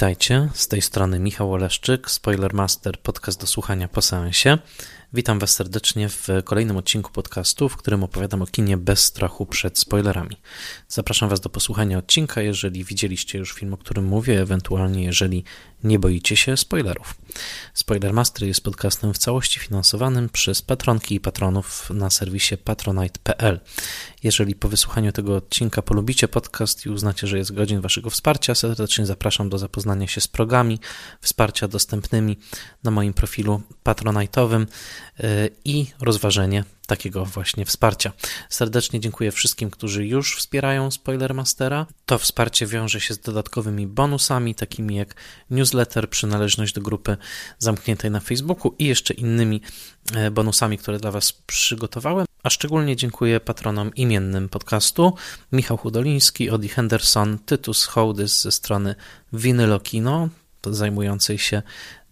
Witajcie, z tej strony Michał Oleszczyk, Spoilermaster, podcast do słuchania po seansie. Witam Was serdecznie w kolejnym odcinku podcastu, w którym opowiadam o kinie bez strachu przed spoilerami. Zapraszam Was do posłuchania odcinka, jeżeli widzieliście już film, o którym mówię, ewentualnie jeżeli nie boicie się spoilerów. Spoilermaster jest podcastem w całości finansowanym przez patronki i patronów na serwisie patronite.pl. Jeżeli po wysłuchaniu tego odcinka polubicie podcast i uznacie, że jest godzin Waszego wsparcia, serdecznie zapraszam do zapoznania się z progami wsparcia dostępnymi na moim profilu patronite'owym y, i rozważenie takiego właśnie wsparcia. Serdecznie dziękuję wszystkim, którzy już wspierają Spoilermastera. To wsparcie wiąże się z dodatkowymi bonusami, takimi jak newsletter, przynależność do grupy zamkniętej na Facebooku i jeszcze innymi e, bonusami, które dla Was przygotowałem. A szczególnie dziękuję patronom imiennym podcastu Michał Hudoliński, Odi Henderson, Tytus Hołdys ze strony Vinylokino, zajmującej się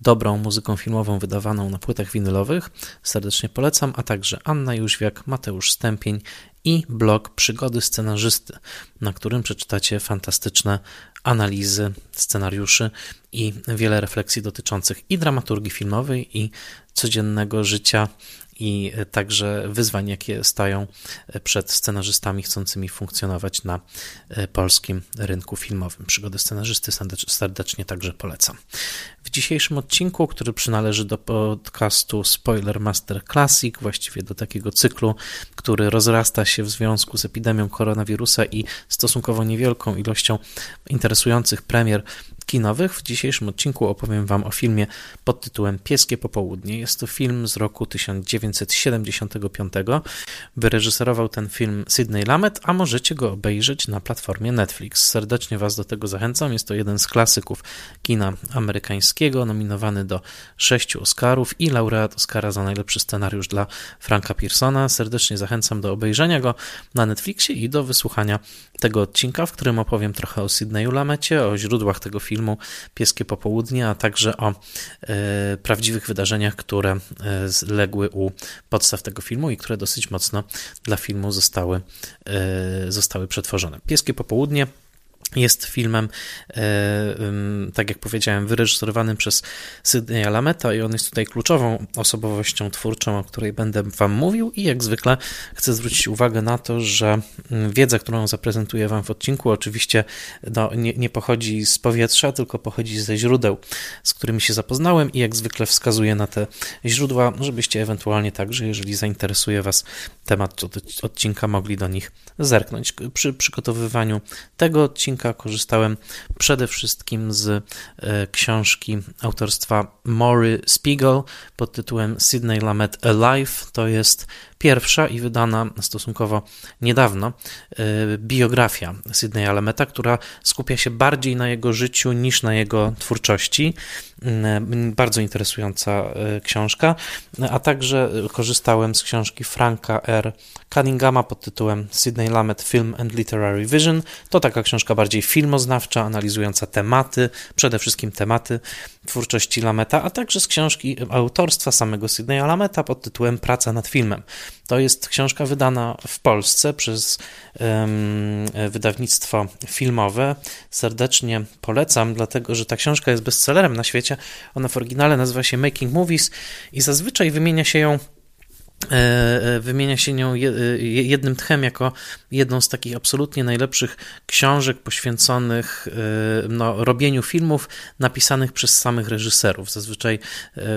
dobrą muzyką filmową wydawaną na płytach winylowych. Serdecznie polecam, a także Anna Jóźwiak, Mateusz Stępień i blog Przygody Scenarzysty, na którym przeczytacie fantastyczne analizy scenariuszy i wiele refleksji dotyczących i dramaturgii filmowej, i codziennego życia i także wyzwań, jakie stają przed scenarzystami chcącymi funkcjonować na polskim rynku filmowym. Przygody scenarzysty serdecznie także polecam. W dzisiejszym odcinku, który przynależy do podcastu Spoiler Master Classic, właściwie do takiego cyklu, który rozrasta się w związku z epidemią koronawirusa i stosunkowo niewielką ilością interesujących premier kinowych. W dzisiejszym odcinku opowiem Wam o filmie pod tytułem Pieskie Popołudnie. Jest to film z roku 1975. Wyreżyserował ten film Sidney Lamet, a możecie go obejrzeć na platformie Netflix. Serdecznie Was do tego zachęcam. Jest to jeden z klasyków kina amerykańskiego, nominowany do sześciu Oscarów i laureat Oscara za najlepszy scenariusz dla Franka Pearsona. Serdecznie zachęcam do obejrzenia go na Netflixie i do wysłuchania tego odcinka, w którym opowiem trochę o Sidneyu Lamecie, o źródłach tego filmu Pieskie Popołudnie, a także o e, prawdziwych wydarzeniach, które e, legły u podstaw tego filmu i które dosyć mocno dla filmu zostały, e, zostały przetworzone. Pieskie Popołudnie jest filmem, e, tak jak powiedziałem, wyreżyserowanym przez Sydneya Lameta i on jest tutaj kluczową osobowością twórczą, o której będę Wam mówił i jak zwykle chcę zwrócić uwagę na to, że mm, wiedza, którą zaprezentuję Wam w odcinku oczywiście no, nie, nie pochodzi z powietrza, tylko pochodzi ze źródeł, z którymi się zapoznałem i jak zwykle wskazuję na te źródła, żebyście ewentualnie także, jeżeli zainteresuje Was temat odcinka, mogli do nich zerknąć. Przy przygotowywaniu tego odcinka odcinka korzystałem przede wszystkim z e, książki autorstwa Maury Spiegel pod tytułem Sydney Lamet Alive. To jest pierwsza i wydana stosunkowo niedawno e, biografia Sydneya Lameta, która skupia się bardziej na jego życiu niż na jego twórczości. Mm, bardzo interesująca e, książka, a także korzystałem z książki Franka R. Cunninghama pod tytułem Sydney Lamet Film and Literary Vision. To taka książka bardziej filmoznawcza, analizująca tematy, przede wszystkim tematy twórczości Lameta, a także z książki autorstwa samego Sydneya Lameta pod tytułem Praca nad filmem. To jest książka wydana w Polsce przez wydawnictwo filmowe. Serdecznie polecam, dlatego że ta książka jest bestsellerem na świecie. Ona w oryginale nazywa się Making Movies i zazwyczaj wymienia się ją wymienia się nią e, jednym tchem jako jedną z takich absolutnie najlepszych książek poświęconych no, robieniu filmów napisanych przez samych reżyserów. Zazwyczaj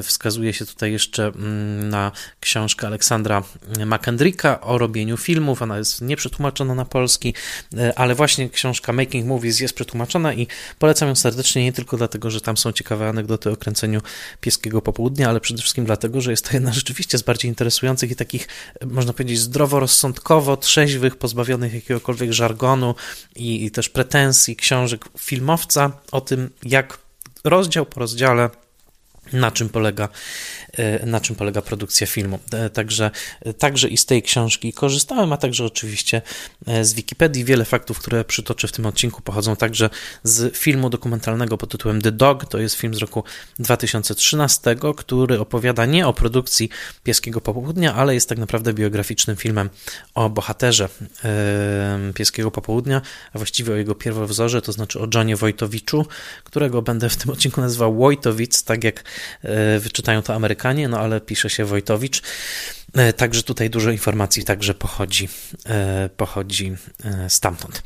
wskazuje się tutaj jeszcze mm, na książkę Aleksandra McKendricka o robieniu filmów. Ona jest nieprzetłumaczona na polski, ale właśnie książka Making Movies jest przetłumaczona i polecam ją serdecznie nie tylko dlatego, że tam są ciekawe anegdoty o kręceniu Pieskiego Popołudnia, ale przede wszystkim dlatego, że jest to jedna rzeczywiście z bardziej interesujących i takich, można powiedzieć, zdroworozsądkowo trzeźwych, pozbawionych jakiegokolwiek żargonu i, i też pretensji książek filmowca o tym, jak rozdział po rozdziale na czym polega, na czym polega produkcja filmu. E, także, także i z tej książki korzystałem, a także oczywiście e, z Wikipedii. Wiele faktów, które przytoczę w tym odcinku, pochodzą także z filmu dokumentalnego pod tytułem The Dog. To jest film z roku 2013, który opowiada nie o produkcji Pieskiego Popołudnia, ale jest tak naprawdę biograficznym filmem o bohaterze Pieskiego Popołudnia, a właściwie o jego pierwowzorze, to znaczy o Johnie Wojtowiczu, którego będę w tym odcinku nazywał Wojtowic, tak jak E, wyczytają to Amerykanie, no ale pisze się Wojtowicz. E, także tutaj dużo informacji także pochodzi, e, pochodzi stamtąd.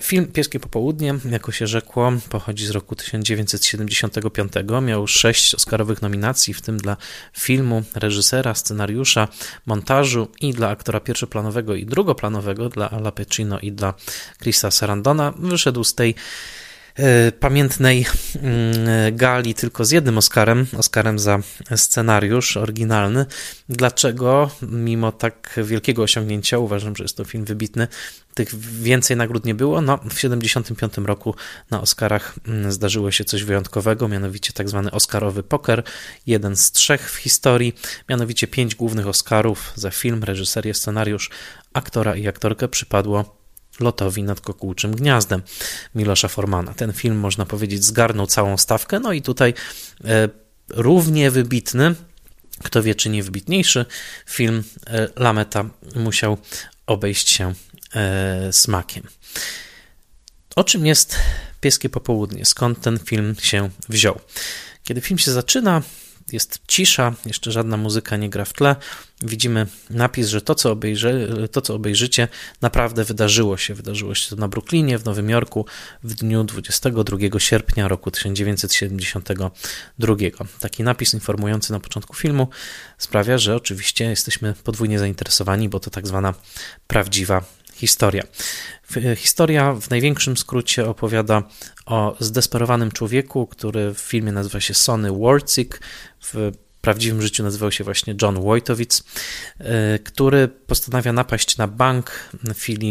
Film Pieskie Popołudnie, jako się rzekło, pochodzi z roku 1975. Miał sześć Oscarowych nominacji, w tym dla filmu, reżysera, scenariusza, montażu i dla aktora pierwszoplanowego i drugoplanowego, dla Ala Pacino i dla Chrisa Sarandona. Wyszedł z tej E, pamiętnej mm, gali tylko z jednym Oscarem, Oscarem za scenariusz oryginalny. Dlaczego, mimo tak wielkiego osiągnięcia, uważam, że jest to film wybitny, tych więcej nagród nie było? No, w 75 roku na Oscarach mm, zdarzyło się coś wyjątkowego, mianowicie tak zwany Oscarowy poker, jeden z trzech w historii, mianowicie pięć głównych Oscarów za film, reżyserię, scenariusz, aktora i aktorkę przypadło lotowi nad kokułczym gniazdem Milosza Formana. Ten film, można powiedzieć, zgarnął całą stawkę, no i tutaj e, równie wybitny, kto wie, czy nie wybitniejszy, film e, Lameta musiał obejść się e, smakiem. O czym jest Pieskie Popołudnie? Skąd ten film się wziął? Kiedy film się zaczyna, jest cisza, jeszcze żadna muzyka nie gra w tle. Widzimy napis, że to co, obejrzy, to, co obejrzycie, naprawdę wydarzyło się. Wydarzyło się to na Brooklynie, w Nowym Jorku w dniu 22 sierpnia roku 1972. Taki napis informujący na początku filmu sprawia, że oczywiście jesteśmy podwójnie zainteresowani, bo to tak zwana prawdziwa historia. Historia w największym skrócie opowiada o zdesperowanym człowieku, który w filmie nazywa się Sonny Warczyk, w prawdziwym życiu nazywał się właśnie John Wojtowicz, e, który postanawia napaść na bank,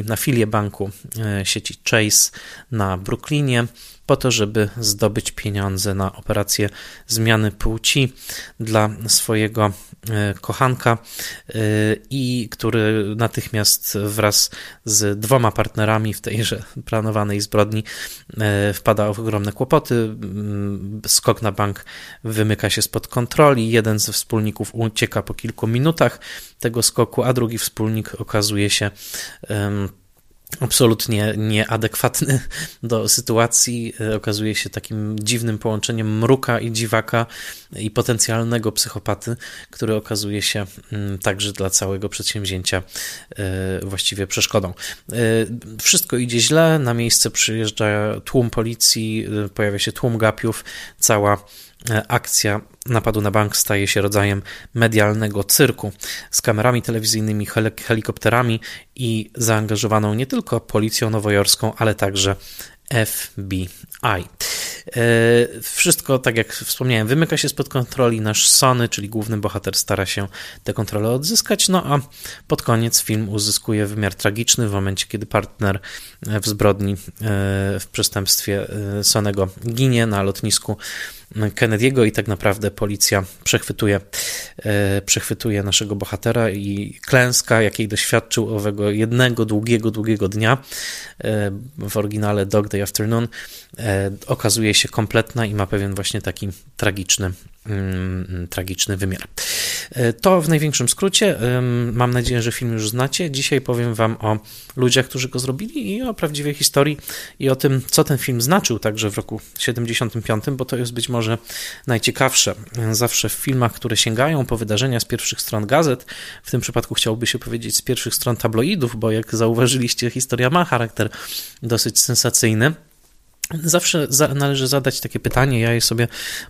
na filię, banku e, sieci Chase na Brooklynie, po to, żeby zdobyć pieniądze na operację zmiany płci dla swojego e, kochanka e, i który natychmiast wraz z dwoma partnerami w tejże planowanej zbrodni e, wpada w ogromne kłopoty. Mm, skok na bank wymyka się spod kontroli. Jeden ze wspólników ucieka po kilku minutach tego skoku, a drugi wspólnik okazuje się absolutnie nieadekwatny do sytuacji. E, okazuje się takim dziwnym połączeniem mruka i dziwaka i potencjalnego psychopaty, który okazuje się mm, także dla całego przedsięwzięcia e, właściwie przeszkodą. E, wszystko idzie źle, na miejsce przyjeżdża tłum policji, pojawia się tłum gapiów, cała akcja napadu na bank staje się rodzajem medialnego cyrku z kamerami telewizyjnymi, helikopterami i zaangażowaną nie tylko policją nowojorską, ale także FBI. E, wszystko, tak jak wspomniałem, wymyka się spod kontroli. Nasz Sony, czyli główny bohater, stara się tę kontrolę odzyskać. No a pod koniec film uzyskuje wymiar tragiczny w momencie, kiedy partner w zbrodni, e, w przestępstwie e, Sonego ginie na lotnisku Kennedy'ego i tak naprawdę policja przechwytuje, przechwytuje naszego bohatera i klęska, jakiej doświadczył owego jednego długiego, długiego dnia w oryginale Dog Day Afternoon okazuje się kompletna i ma pewien właśnie taki tragiczny, mm, tragiczny wymiar. E, to w największym skrócie. Mam nadzieję, że film już znacie. Dzisiaj powiem Wam o ludziach, którzy go zrobili i o prawdziwej historii i o tym, co ten film znaczył także w roku 75, bo to jest być może najciekawsze. Zawsze w filmach, które sięgają po wydarzenia z pierwszych stron gazet, w tym przypadku chciałoby się powiedzieć z pierwszych stron tabloidów, bo jak zauważyliście, historia ma charakter dosyć sensacyjny. Zawsze za, należy zadać takie pytanie, ja je sobie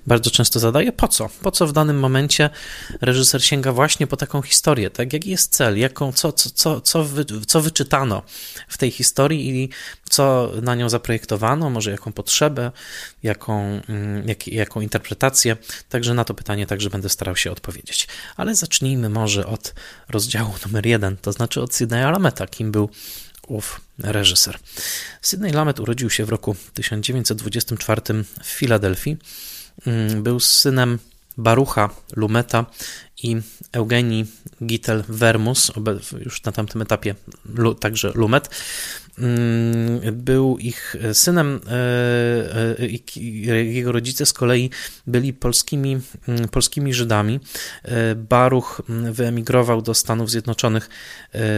bardzo często zadaję, po co? Po co w danym momencie reżyser sięga właśnie po taką historię, tak? Jaki jest cel, jaką, co, co, co, co, wy, co wyczytano w tej historii i co na nią zaprojektowano, może jaką potrzebę, jaką, mm, jak, jaką interpretację, także na to pytanie także będę starał się odpowiedzieć. Ale zacznijmy może od rozdziału numer jeden, to znaczy od Sydneya Lameta, kim był ów reżyser. Sydney Lamet urodził się w roku 1924 w Filadelfii. Mm, był synem Barucha Lumeta i Eugenii Gittel-Vermus, już na tamtym etapie także Lumet, był ich synem. E, e, jego rodzice z kolei byli polskimi, mm, polskimi Żydami. E, Baruch mm, wyemigrował do Stanów Zjednoczonych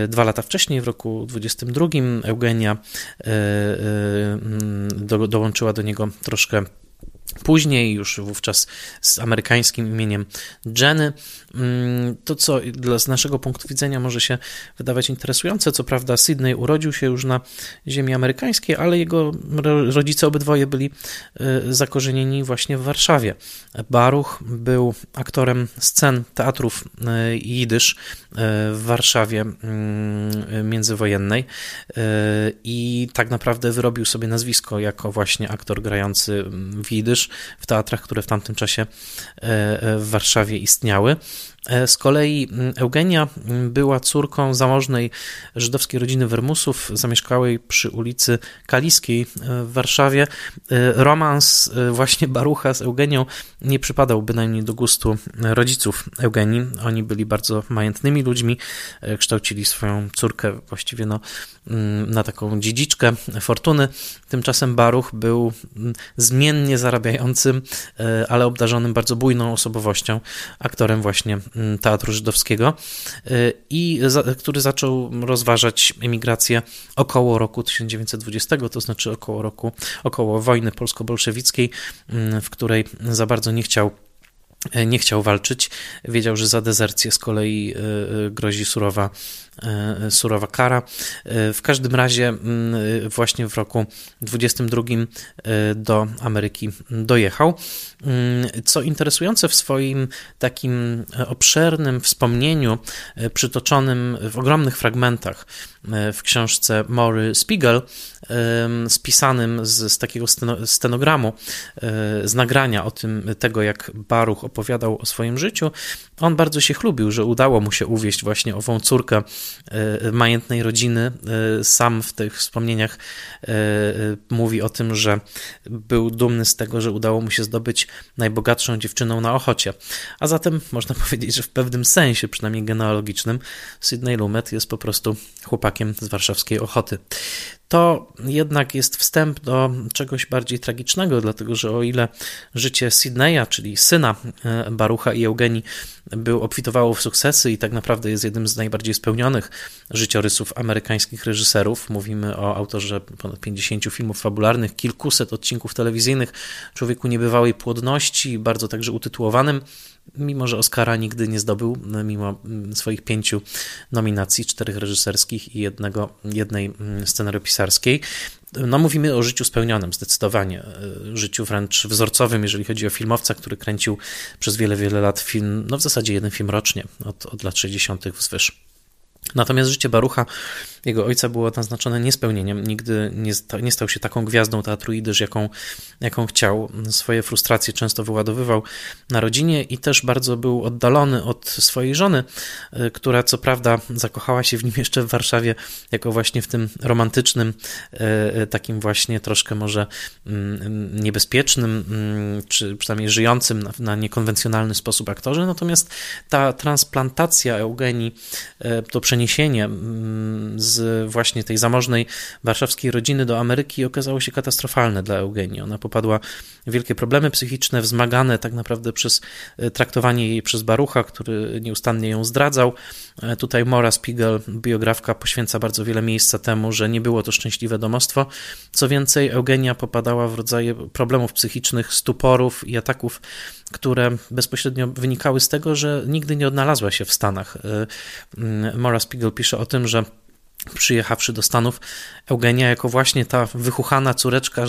dwa lata wcześniej, w roku 22. Eugenia dołączyła do niego troszkę Później, już wówczas z amerykańskim imieniem Jenny, mm, to co z naszego punktu widzenia może się wydawać interesujące. Co prawda, Sydney urodził się już na ziemi amerykańskiej, ale jego rodzice obydwoje byli y, zakorzenieni właśnie w Warszawie. Baruch był aktorem scen teatrów y, jidysz y, w Warszawie mm, międzywojennej i tak naprawdę wyrobił sobie nazwisko jako właśnie aktor grający w jidysz w teatrach, które w tamtym czasie e, e, w Warszawie istniały. E, z kolei mm, Eugenia mm, była córką zamożnej żydowskiej rodziny Wermusów, zamieszkałej przy ulicy Kaliskiej e, w Warszawie. E, romans właśnie Barucha z Eugenią nie przypadał bynajmniej do gustu rodziców Eugenii. Oni byli bardzo majętnymi ludźmi, kształcili swoją córkę właściwie no, mm, na taką dziedziczkę fortuny. Tymczasem Baruch był zmiennie zarabiającym, ale obdarzonym bardzo bujną osobowością, aktorem właśnie teatru żydowskiego y, i który zaczął rozważać emigrację około roku 1920, to znaczy około roku, około wojny polsko-bolszewickiej, mm, w której za bardzo nie chciał nie chciał walczyć. Wiedział, że za dezercję z kolei y, y, grozi surowa E, surowa kara. E, w każdym razie mm, właśnie w roku 22 e, do Ameryki dojechał. Mm, co interesujące w swoim takim obszernym wspomnieniu, przytoczonym w ogromnych fragmentach w książce Mory Spiegel, spisanym z, z takiego stenogramu, z nagrania o tym, tego jak Baruch opowiadał o swoim życiu, on bardzo się chlubił, że udało mu się uwieść właśnie ową córkę E, majętnej rodziny. E, sam w tych wspomnieniach e, mówi o tym, że był dumny z tego, że udało mu się zdobyć najbogatszą dziewczyną na Ochocie. A zatem można powiedzieć, że w pewnym sensie, przynajmniej genealogicznym, Sydney Lumet jest po prostu chłopakiem z warszawskiej Ochoty to jednak jest wstęp do czegoś bardziej tragicznego, dlatego że o ile życie Sydneya, czyli syna e, Barucha i Eugenii, był obfitowało w sukcesy i tak naprawdę jest jednym z najbardziej spełnionych życiorysów amerykańskich reżyserów. Mówimy o autorze ponad 50 filmów fabularnych, kilkuset odcinków telewizyjnych, człowieku niebywałej płodności, bardzo także utytułowanym mimo że Oscara nigdy nie zdobył, mimo mm, swoich pięciu nominacji, czterech reżyserskich i jednego, jednej mm, scenariopisarskiej. No, mówimy o życiu spełnionym, zdecydowanie. E, życiu wręcz wzorcowym, jeżeli chodzi o filmowca, który kręcił przez wiele, wiele lat film, no w zasadzie jeden film rocznie, od, od lat 60. wzwyż. Natomiast życie Barucha, jego ojca, było naznaczone niespełnieniem. Nigdy nie, sta, nie stał się taką gwiazdą teatru Idysz, jaką, jaką chciał. Swoje frustracje często wyładowywał na rodzinie i też bardzo był oddalony od swojej żony, y, która co prawda zakochała się w nim jeszcze w Warszawie, jako właśnie w tym romantycznym, y, y, takim właśnie troszkę może mm, niebezpiecznym, mm, czy przynajmniej żyjącym na, na niekonwencjonalny sposób aktorze. Natomiast ta transplantacja Eugenii, to przeniesienie mm, z właśnie tej zamożnej warszawskiej rodziny do Ameryki okazało się katastrofalne dla Eugenii. Ona popadła w wielkie problemy psychiczne, wzmagane tak naprawdę przez e, traktowanie jej przez Barucha, który nieustannie ją zdradzał. E, tutaj Mora Spiegel, biografka, poświęca bardzo wiele miejsca temu, że nie było to szczęśliwe domostwo. Co więcej, Eugenia popadała w rodzaje problemów psychicznych, stuporów i ataków które bezpośrednio wynikały z tego, że nigdy nie odnalazła się w Stanach. E, Mora Spiegel pisze o tym, że przyjechawszy do Stanów, Eugenia jako właśnie ta wychuchana córeczka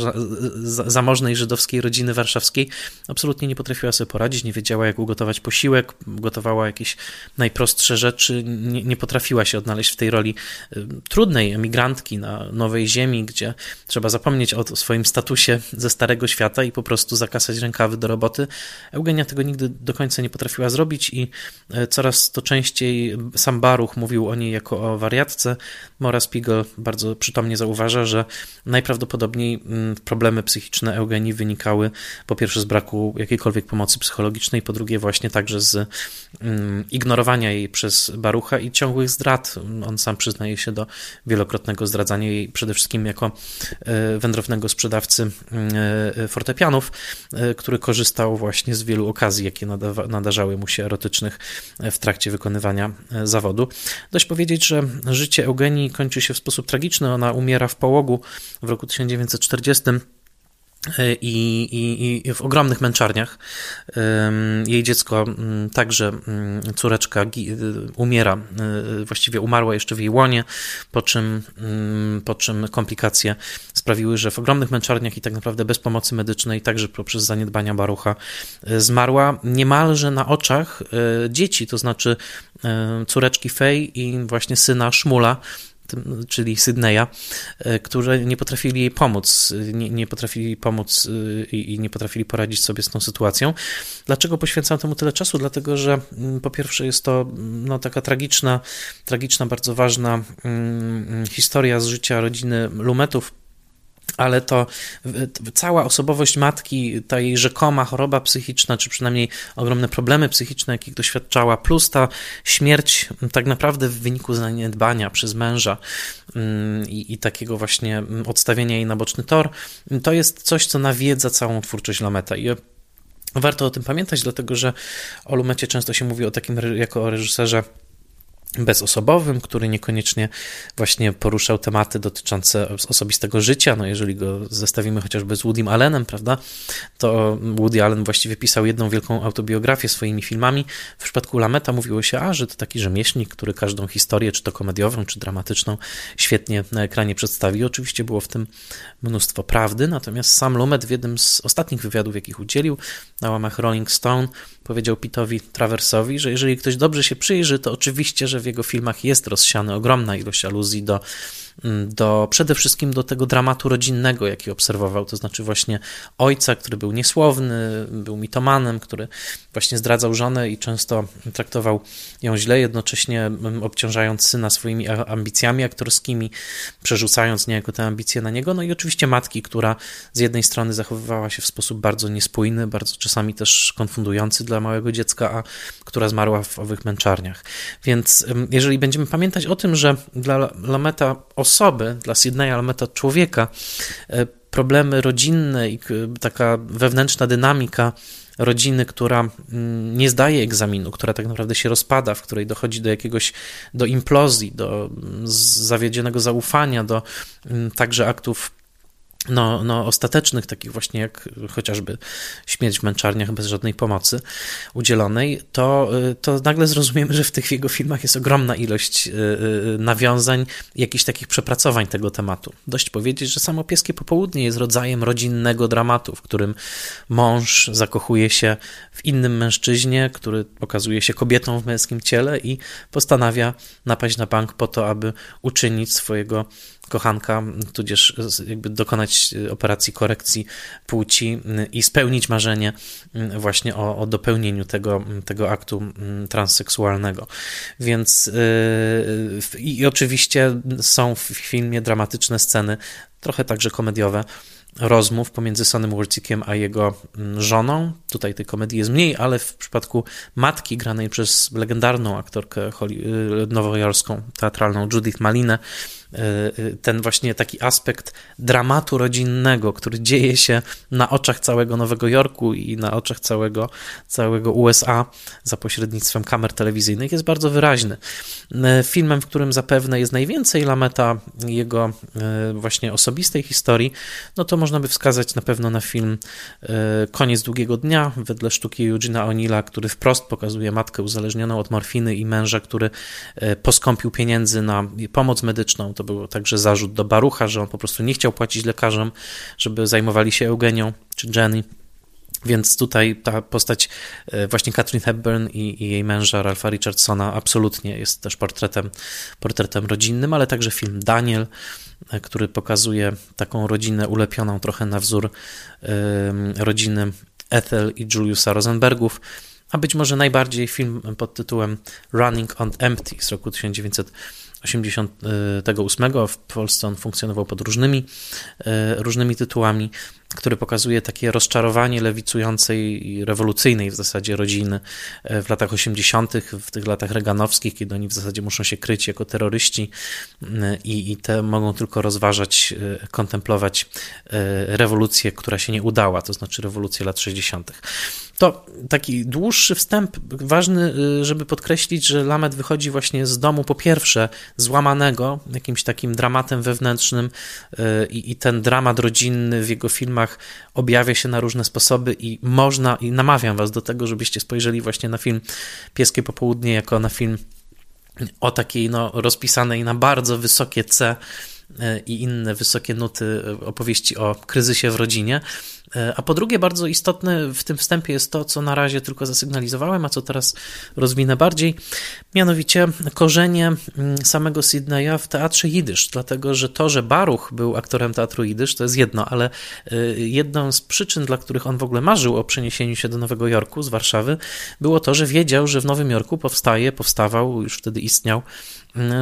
zamożnej żydowskiej rodziny warszawskiej absolutnie nie potrafiła sobie poradzić, nie wiedziała jak ugotować posiłek, gotowała jakieś najprostsze rzeczy, nie, nie potrafiła się odnaleźć w tej roli y, trudnej emigrantki na nowej ziemi, gdzie trzeba zapomnieć o swoim statusie ze starego świata i po prostu zakasać rękawy do roboty. Eugenia tego nigdy do końca nie potrafiła zrobić i y, coraz to częściej sam Baruch mówił o niej jako o wariatce, Mora Spiegel bardzo przytomnie zauważa, że najprawdopodobniej mm, problemy psychiczne Eugenii wynikały po pierwsze z braku jakiejkolwiek pomocy psychologicznej, po drugie właśnie także z mm, ignorowania jej przez Barucha i ciągłych zdrad. On sam przyznaje się do wielokrotnego zdradzania jej przede wszystkim jako e, wędrownego sprzedawcy mm, e, fortepianów, e, który korzystał właśnie z wielu okazji, jakie nadarzały mu się erotycznych w trakcie wykonywania zawodu. Dość powiedzieć, że życie Eugenii kończy się w sposób tragiczny. Ona umiera w połogu w roku 1940 i, i, i w ogromnych męczarniach. Jej dziecko, mm, także mm, córeczka, y, umiera, y, właściwie umarła jeszcze w jej łonie, po czym, mm, po czym komplikacje sprawiły, że w ogromnych męczarniach i tak naprawdę bez pomocy medycznej, także poprzez zaniedbania Barucha, y, zmarła niemalże na oczach dzieci, to znaczy córeczki Fej i właśnie syna Szmula, czyli Sydneya, e, którzy nie potrafili jej pomóc, nie, nie potrafili pomóc e, i, i, nie potrafili poradzić sobie z tą sytuacją. Dlaczego poświęcam temu tyle czasu? Dlatego, że mm, po pierwsze jest to mm, no, taka tragiczna, tragiczna, bardzo ważna hmm, historia z życia rodziny Lumetów, ale to cała osobowość matki, ta jej rzekoma choroba psychiczna, czy przynajmniej ogromne problemy psychiczne, jakich doświadczała, plus ta śmierć tak naprawdę w wyniku zaniedbania przez męża mm, i, i takiego właśnie odstawienia jej na boczny tor, to jest coś, co nawiedza całą twórczość Lameta. I warto o tym pamiętać, dlatego że o Lumecie często się mówi o takim jako o reżyserze bezosobowym, który niekoniecznie właśnie poruszał tematy dotyczące osobistego życia. No jeżeli go zestawimy chociażby z Woodym Allenem, prawda, to Woody Allen właściwie pisał jedną wielką autobiografię swoimi filmami. W przypadku Lameta mówiło się, a, że to taki rzemieślnik, który każdą historię, czy to komediową, czy dramatyczną, świetnie na ekranie przedstawi. Oczywiście było w tym mnóstwo prawdy, natomiast sam Lumet w jednym z ostatnich wywiadów, jakich udzielił na łamach Rolling Stone, powiedział Pitowi Traversowi, że jeżeli ktoś dobrze się przyjrzy, to oczywiście, że w jego filmach jest rozsiana ogromna ilość aluzji do do, przede wszystkim do tego dramatu rodzinnego, jaki obserwował, to znaczy właśnie ojca, który był niesłowny, był mitomanem, który właśnie zdradzał żonę i często traktował ją źle, jednocześnie mm, obciążając syna swoimi ambicjami aktorskimi, przerzucając niejako te ambicje na niego, no i oczywiście matki, która z jednej strony zachowywała się w sposób bardzo niespójny, bardzo czasami też konfundujący dla małego dziecka, a która zmarła w owych męczarniach. Więc mm, jeżeli będziemy pamiętać o tym, że dla Lameta osoby, dla Sydneya, ale metod człowieka, e, problemy rodzinne i taka wewnętrzna dynamika rodziny, która mm, nie zdaje egzaminu, która tak naprawdę się rozpada, w której dochodzi do jakiegoś, do implozji, do mm, zawiedzionego zaufania, do mm, także aktów no, no, ostatecznych, takich właśnie jak chociażby śmierć w męczarniach bez żadnej pomocy udzielonej, to, to nagle zrozumiemy, że w tych jego filmach jest ogromna ilość y, y, nawiązań, jakichś takich przepracowań tego tematu. Dość powiedzieć, że samo Pieskie Popołudnie jest rodzajem rodzinnego dramatu, w którym mąż zakochuje się w innym mężczyźnie, który okazuje się kobietą w męskim ciele i postanawia napaść na bank po to, aby uczynić swojego kochanka, tudzież jakby dokonać operacji korekcji płci i spełnić marzenie właśnie o, o dopełnieniu tego, tego aktu transseksualnego. Więc i oczywiście są w filmie dramatyczne sceny, trochę także komediowe, rozmów pomiędzy Sonem Worcickiem a jego żoną. Tutaj tej komedii jest mniej, ale w przypadku matki granej przez legendarną aktorkę y, nowojorską, teatralną Judith Malinę, ten właśnie taki aspekt dramatu rodzinnego, który dzieje się na oczach całego Nowego Jorku i na oczach całego, całego USA za pośrednictwem kamer telewizyjnych jest bardzo wyraźny. E, filmem, w którym zapewne jest najwięcej Lameta jego właśnie osobistej historii, no to można by wskazać na pewno na film Koniec długiego dnia wedle sztuki Eugena O'Neilla, który wprost pokazuje matkę uzależnioną od morfiny i męża, który poskąpił pieniędzy na pomoc medyczną. To to był także zarzut do Barucha, że on po prostu nie chciał płacić lekarzom, żeby zajmowali się Eugenią czy Jenny. Więc tutaj ta postać e, właśnie Catherine Hepburn i, i, jej męża Ralpha Richardsona absolutnie jest też portretem, portretem rodzinnym, ale także film Daniel, e, który pokazuje taką rodzinę ulepioną trochę na wzór rodziny Ethel i Juliusa Rosenbergów, a być może najbardziej film pod tytułem Running on Empty z roku 1900 88. W Polsce on funkcjonował pod różnymi, różnymi tytułami który pokazuje takie rozczarowanie lewicującej i rewolucyjnej w zasadzie rodziny e, w latach 80., w tych latach reganowskich, kiedy oni w zasadzie muszą się kryć jako terroryści e, i, i te mogą tylko rozważać, e, kontemplować rewolucję, która się nie udała, to znaczy rewolucję lat 60. To taki dłuższy wstęp, ważny, y, żeby podkreślić, że Lamet wychodzi właśnie z domu po pierwsze złamanego, jakimś takim dramatem wewnętrznym y, i, i ten dramat rodzinny w jego filmach objawia się na różne sposoby i można, i namawiam was do tego, żebyście spojrzeli właśnie na film Pieskie Popołudnie jako na film o takiej no, rozpisanej na bardzo wysokie C y, i inne wysokie nuty opowieści o kryzysie w rodzinie, a po drugie, bardzo istotne w tym wstępie jest to, co na razie tylko zasygnalizowałem, a co teraz rozwinę bardziej, mianowicie korzenie mm, samego Sydneya w teatrze jidysz, dlatego że to, że Baruch był aktorem teatru jidysz, to jest jedno, ale e, jedną z przyczyn, dla których on w ogóle marzył o przeniesieniu się do Nowego Jorku z Warszawy, było to, że wiedział, że w Nowym Jorku powstaje, powstawał, już wtedy istniał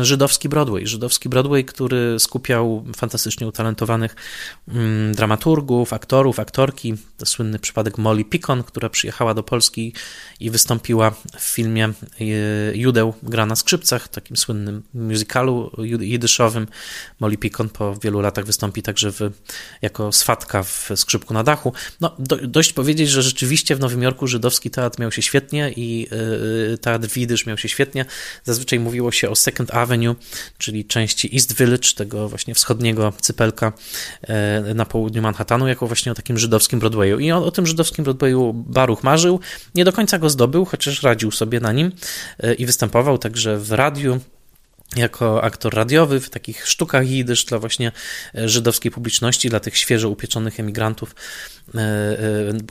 żydowski Broadway. Żydowski Broadway, który skupiał fantastycznie utalentowanych mm, dramaturgów, aktorów, aktorki. To słynny przypadek Molly Picon, która przyjechała do Polski i wystąpiła w filmie e, Judeł gra na skrzypcach, takim słynnym musicalu jidyszowym. Molly Picon po wielu latach wystąpi także w, jako swatka w Skrzypku na dachu. No, do, dość powiedzieć, że rzeczywiście w Nowym Jorku żydowski teatr miał się świetnie i yy, teatr Widysz miał się świetnie. Zazwyczaj mówiło się o Second Avenue, czyli części East Village, tego właśnie wschodniego cypelka yy, na południu Manhattanu, jako właśnie o takim żydowskim Broadwayu. I on o tym żydowskim Broadwayu Baruch marzył. Nie do końca go zdobył, chociaż radził sobie na nim e, i występował także w radiu jako aktor radiowy w takich sztukach jidysz dla właśnie e, żydowskiej publiczności, dla tych świeżo upieczonych emigrantów, e,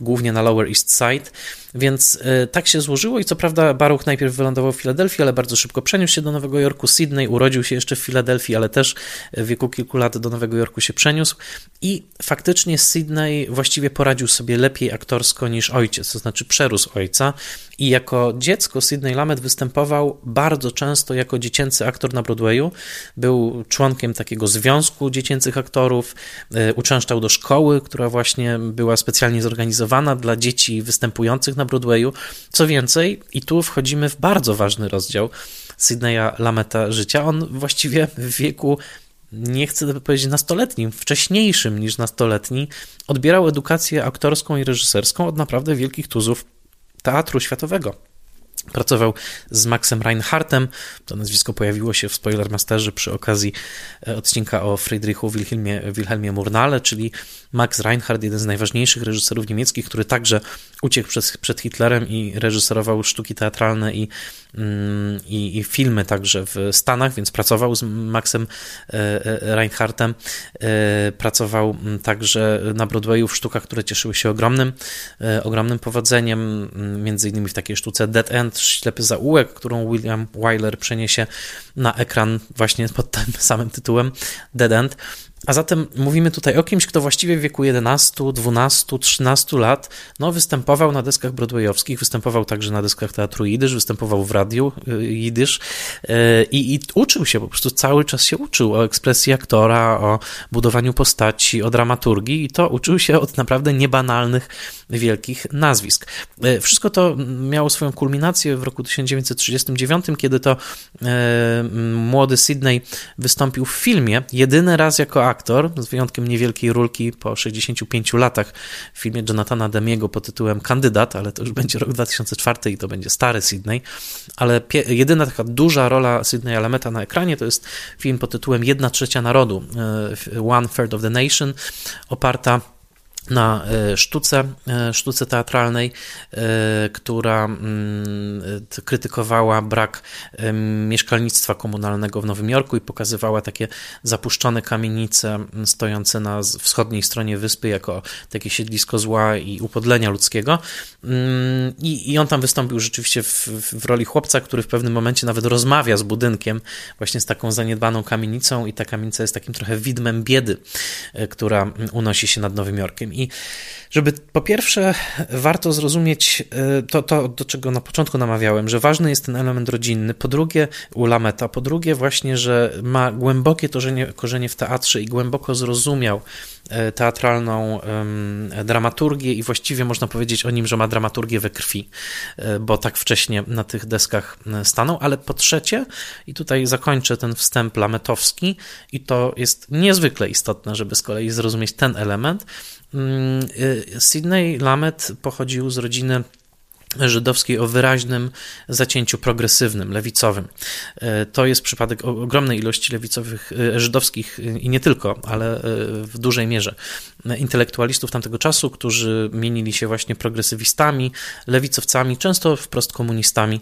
głównie na Lower East Side. Więc e, tak się złożyło i co prawda Baruch najpierw wylądował w Filadelfii, ale bardzo szybko przeniósł się do Nowego Jorku. Sydney urodził się jeszcze w Filadelfii, ale też w wieku kilku lat do Nowego Jorku się przeniósł i faktycznie Sydney właściwie poradził sobie lepiej aktorsko niż ojciec, to znaczy przerósł ojca i jako dziecko Sydney Lamet występował bardzo często jako dziecięcy aktor na Broadwayu. Był członkiem takiego związku dziecięcych aktorów, e, uczęszczał do szkoły, która właśnie była specjalnie zorganizowana dla dzieci występujących na Broadwayu. Co więcej, i tu wchodzimy w bardzo ważny rozdział Sydneya Lameta życia. On właściwie w wieku nie chcę powiedzieć nastoletnim, wcześniejszym niż nastoletni, odbierał edukację aktorską i reżyserską od naprawdę wielkich tuzów teatru światowego. Pracował z Maxem Reinhardtem. To nazwisko pojawiło się w Spoilermasterze przy okazji e, odcinka o Friedrichu Wilhelmie, Wilhelmie Murnale, czyli Max Reinhardt, jeden z najważniejszych reżyserów niemieckich, który także uciekł przed, przed Hitlerem i reżyserował sztuki teatralne i, mm, i, i, filmy także w Stanach, więc pracował z Maxem e, e, Reinhardtem. Pracował mm, także na Broadwayu w sztukach, które cieszyły się ogromnym, ogromnym powodzeniem, między innymi w takiej sztuce Dead End, Ślepy Zaułek, którą William Wyler przeniesie na ekran właśnie pod tym samym tytułem Dead End. A zatem mówimy tutaj o kimś, kto właściwie w wieku 11, 12, 13 lat no, występował na deskach broadwayowskich, występował także na deskach teatru Jidysz, występował w radiu y, Jidysz y, i, i uczył się, po prostu cały czas się uczył o ekspresji aktora, o budowaniu postaci, o dramaturgii i to uczył się od naprawdę niebanalnych, wielkich nazwisk. Y, wszystko to miało swoją kulminację w roku 1939, kiedy to młody Sydney wystąpił w filmie, jedyny raz jako aktor, z wyjątkiem niewielkiej rulki po 65 latach w filmie Jonathana Demiego pod tytułem Kandydat, ale to już będzie rok 2004 i to będzie stary Sydney, ale jedyna taka duża rola Sydneya Lameta na ekranie to jest film pod tytułem Jedna trzecia narodu, e, One Third of the Nation, oparta na e, sztuce, e, sztuce teatralnej, e, która mm, krytykowała brak mieszkalnictwa komunalnego w Nowym Jorku i pokazywała takie zapuszczone kamienice stojące na wschodniej stronie wyspy jako takie siedlisko zła i upodlenia ludzkiego. Mm, I, i on tam wystąpił rzeczywiście w, w roli chłopca, który w pewnym momencie nawet rozmawia z budynkiem, właśnie z taką zaniedbaną kamienicą i ta kamienica jest takim trochę widmem biedy, która unosi się nad Nowym Jorkiem. I Żeby po pierwsze warto zrozumieć e, to, to, do czego na początku namawiałem, że ważny jest ten element rodzinny, po drugie u Lameta, po drugie właśnie, że ma głębokie korzenie, korzenie w teatrze i głęboko zrozumiał e, teatralną dramaturgię i właściwie można powiedzieć o nim, że ma dramaturgię we krwi, e, bo tak wcześnie na tych deskach stanął, ale po trzecie, i tutaj zakończę ten wstęp lametowski i to jest niezwykle istotne, żeby z kolei zrozumieć ten element, Mm, y, Sydney Lamet pochodził z rodziny żydowskiej o wyraźnym zacięciu progresywnym, lewicowym. Y, to jest przypadek ogromnej ilości lewicowych, y, żydowskich i nie tylko, ale w dużej mierze intelektualistów tamtego czasu, którzy mienili się właśnie progresywistami, lewicowcami, często wprost komunistami,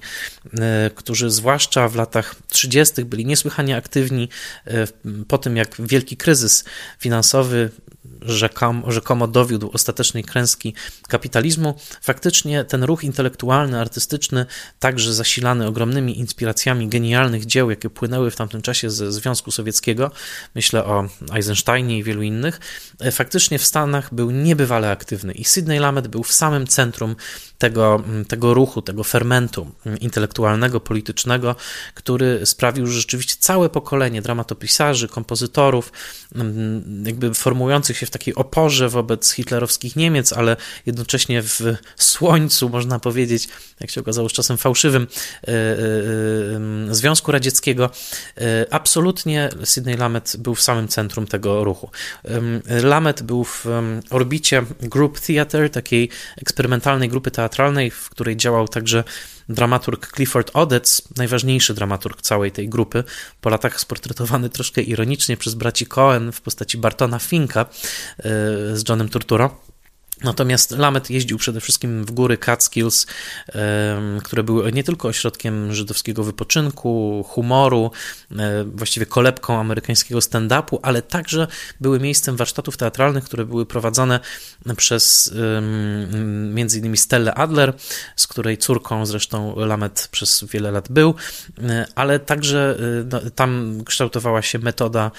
którzy zwłaszcza w latach 30. byli niesłychanie aktywni po tym, jak wielki kryzys finansowy rzekomo, rzekomo dowiódł ostatecznej klęski kapitalizmu, faktycznie ten ruch intelektualny, artystyczny, także zasilany ogromnymi inspiracjami genialnych dzieł, jakie płynęły w tamtym czasie ze Związku Sowieckiego, myślę o Eisensteinie i wielu innych, e, faktycznie w Stanach był niebywale aktywny i Sidney Lamet był w samym centrum tego, tego ruchu, tego fermentu intelektualnego, politycznego, który sprawił, że rzeczywiście całe pokolenie dramatopisarzy, kompozytorów, jakby formujących się w takiej oporze wobec hitlerowskich Niemiec, ale jednocześnie w słońcu, można powiedzieć, jak się okazało, z czasem fałszywym e, e, Związku Radzieckiego, e, absolutnie Sidney Lamet był w samym centrum tego ruchu. Lamet był w orbicie Group Theater, takiej eksperymentalnej grupy teatralnej, w której działał także dramaturg Clifford Odets, najważniejszy dramaturg całej tej grupy, po latach sportretowany troszkę ironicznie przez braci Cohen w postaci Bartona Finka e, z Johnem Turturro. Natomiast Lamet jeździł przede wszystkim w góry Catskills, które były nie tylko ośrodkiem żydowskiego wypoczynku, humoru, e, właściwie kolebką amerykańskiego stand-upu, ale także były miejscem warsztatów teatralnych, które były prowadzone przez innymi Stellę Adler, z której córką zresztą Lamet przez wiele lat był, e, ale także e, no, tam kształtowała się metoda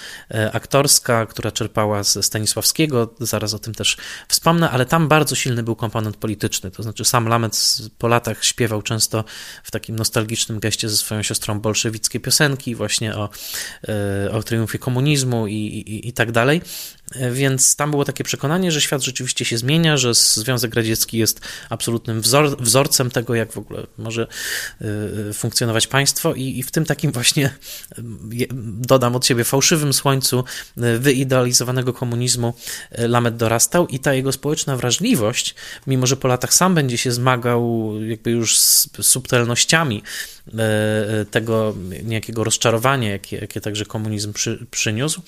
aktorska, która czerpała ze Stanisławskiego, zaraz o tym też wspomnę, ale tam bardzo silny był komponent polityczny, to znaczy sam Lamet po latach śpiewał często w takim nostalgicznym geście ze swoją siostrą bolszewickie piosenki właśnie o, e, o triumfie komunizmu i, i, i tak dalej. Więc tam było takie przekonanie, że świat rzeczywiście się zmienia, że Związek Radziecki jest absolutnym wzor wzorcem tego, jak w ogóle może y, funkcjonować państwo, i, i w tym takim właśnie, dodam od siebie, fałszywym słońcu wyidealizowanego komunizmu Lamet dorastał, i ta jego społeczna wrażliwość, mimo że po latach sam będzie się zmagał jakby już z subtelnościami tego niejakiego rozczarowania, jakie, jakie także komunizm przy, przyniósł,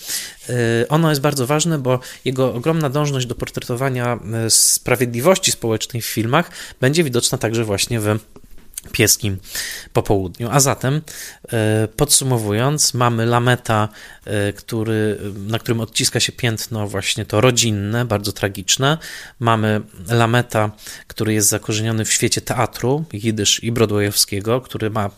ono jest bardzo ważne bo jego ogromna dążność do portretowania e, sprawiedliwości społecznej w filmach będzie widoczna także właśnie w pieskim popołudniu. A zatem, e, podsumowując, mamy Lameta, e, który, na którym odciska się piętno właśnie to rodzinne, bardzo tragiczne. Mamy Lameta, który jest zakorzeniony w świecie teatru, jidysz i broadwayowskiego, który ma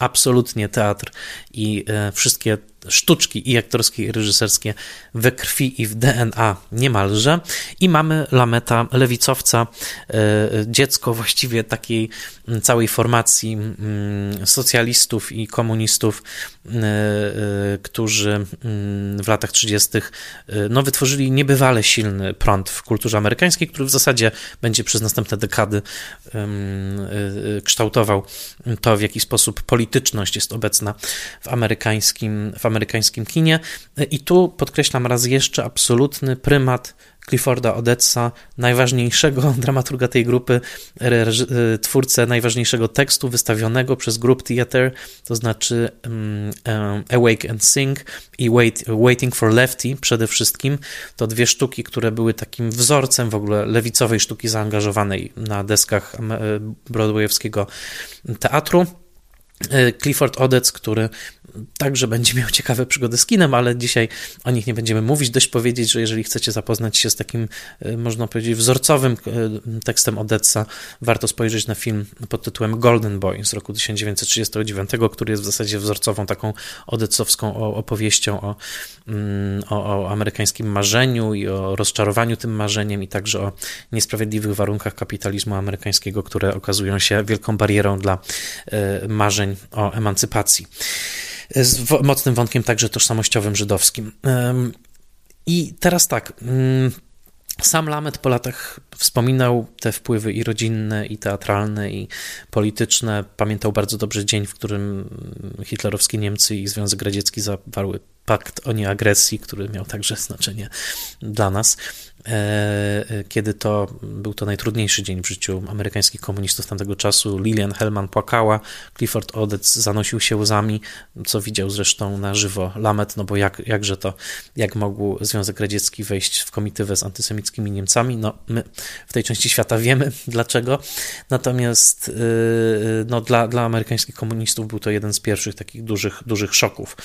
absolutnie teatr i wszystkie sztuczki i aktorskie, i reżyserskie we krwi i w DNA niemalże. I mamy Lameta, lewicowca, e, dziecko właściwie takiej całej formacji mm, socjalistów i komunistów, e, e, którzy mm, w latach 30. No, wytworzyli niebywale silny prąd w kulturze amerykańskiej, który w zasadzie będzie przez następne dekady kształtował to, w jaki sposób polityczność jest obecna w amerykańskim, w amerykańskim kinie. I tu podkreślam raz jeszcze absolutny prymat Clifforda Odetsa, najważniejszego dramaturga tej grupy, e, twórcę najważniejszego tekstu wystawionego przez Group Theater, to znaczy um, Awake and Sing i Wait, Waiting for Lefty przede wszystkim. To dwie sztuki, które były takim wzorcem w ogóle lewicowej sztuki zaangażowanej na deskach broadwayowskiego teatru. E, Clifford Odets, który także będzie miał ciekawe przygody z kinem, ale dzisiaj o nich nie będziemy mówić. Dość powiedzieć, że jeżeli chcecie zapoznać się z takim, e, można powiedzieć, wzorcowym e, tekstem Odessa, warto spojrzeć na film pod tytułem Golden Boy z roku 1939, który jest w zasadzie wzorcową taką odecowską opowieścią o, mm, o, o amerykańskim marzeniu i o rozczarowaniu tym marzeniem i także o niesprawiedliwych warunkach kapitalizmu amerykańskiego, które okazują się wielką barierą dla e, marzeń o emancypacji z mocnym wątkiem także tożsamościowym żydowskim. I teraz tak. Mm, sam Lamet po latach wspominał te wpływy i rodzinne, i teatralne, i polityczne. Pamiętał bardzo dobrze dzień, w którym hitlerowskie Niemcy i Związek Radziecki zawarły pakt o nieagresji, który miał także znaczenie dla nas. E, kiedy to był to najtrudniejszy dzień w życiu amerykańskich komunistów tamtego czasu. Lillian Hellman płakała, Clifford Odets zanosił się łzami, co widział zresztą na żywo Lamet, no bo jak, jakże to, jak mógł Związek Radziecki wejść w komitywę z antysemickimi Niemcami? No my w tej części świata wiemy dlaczego, natomiast y, no, dla, dla amerykańskich komunistów był to jeden z pierwszych takich dużych, dużych szoków.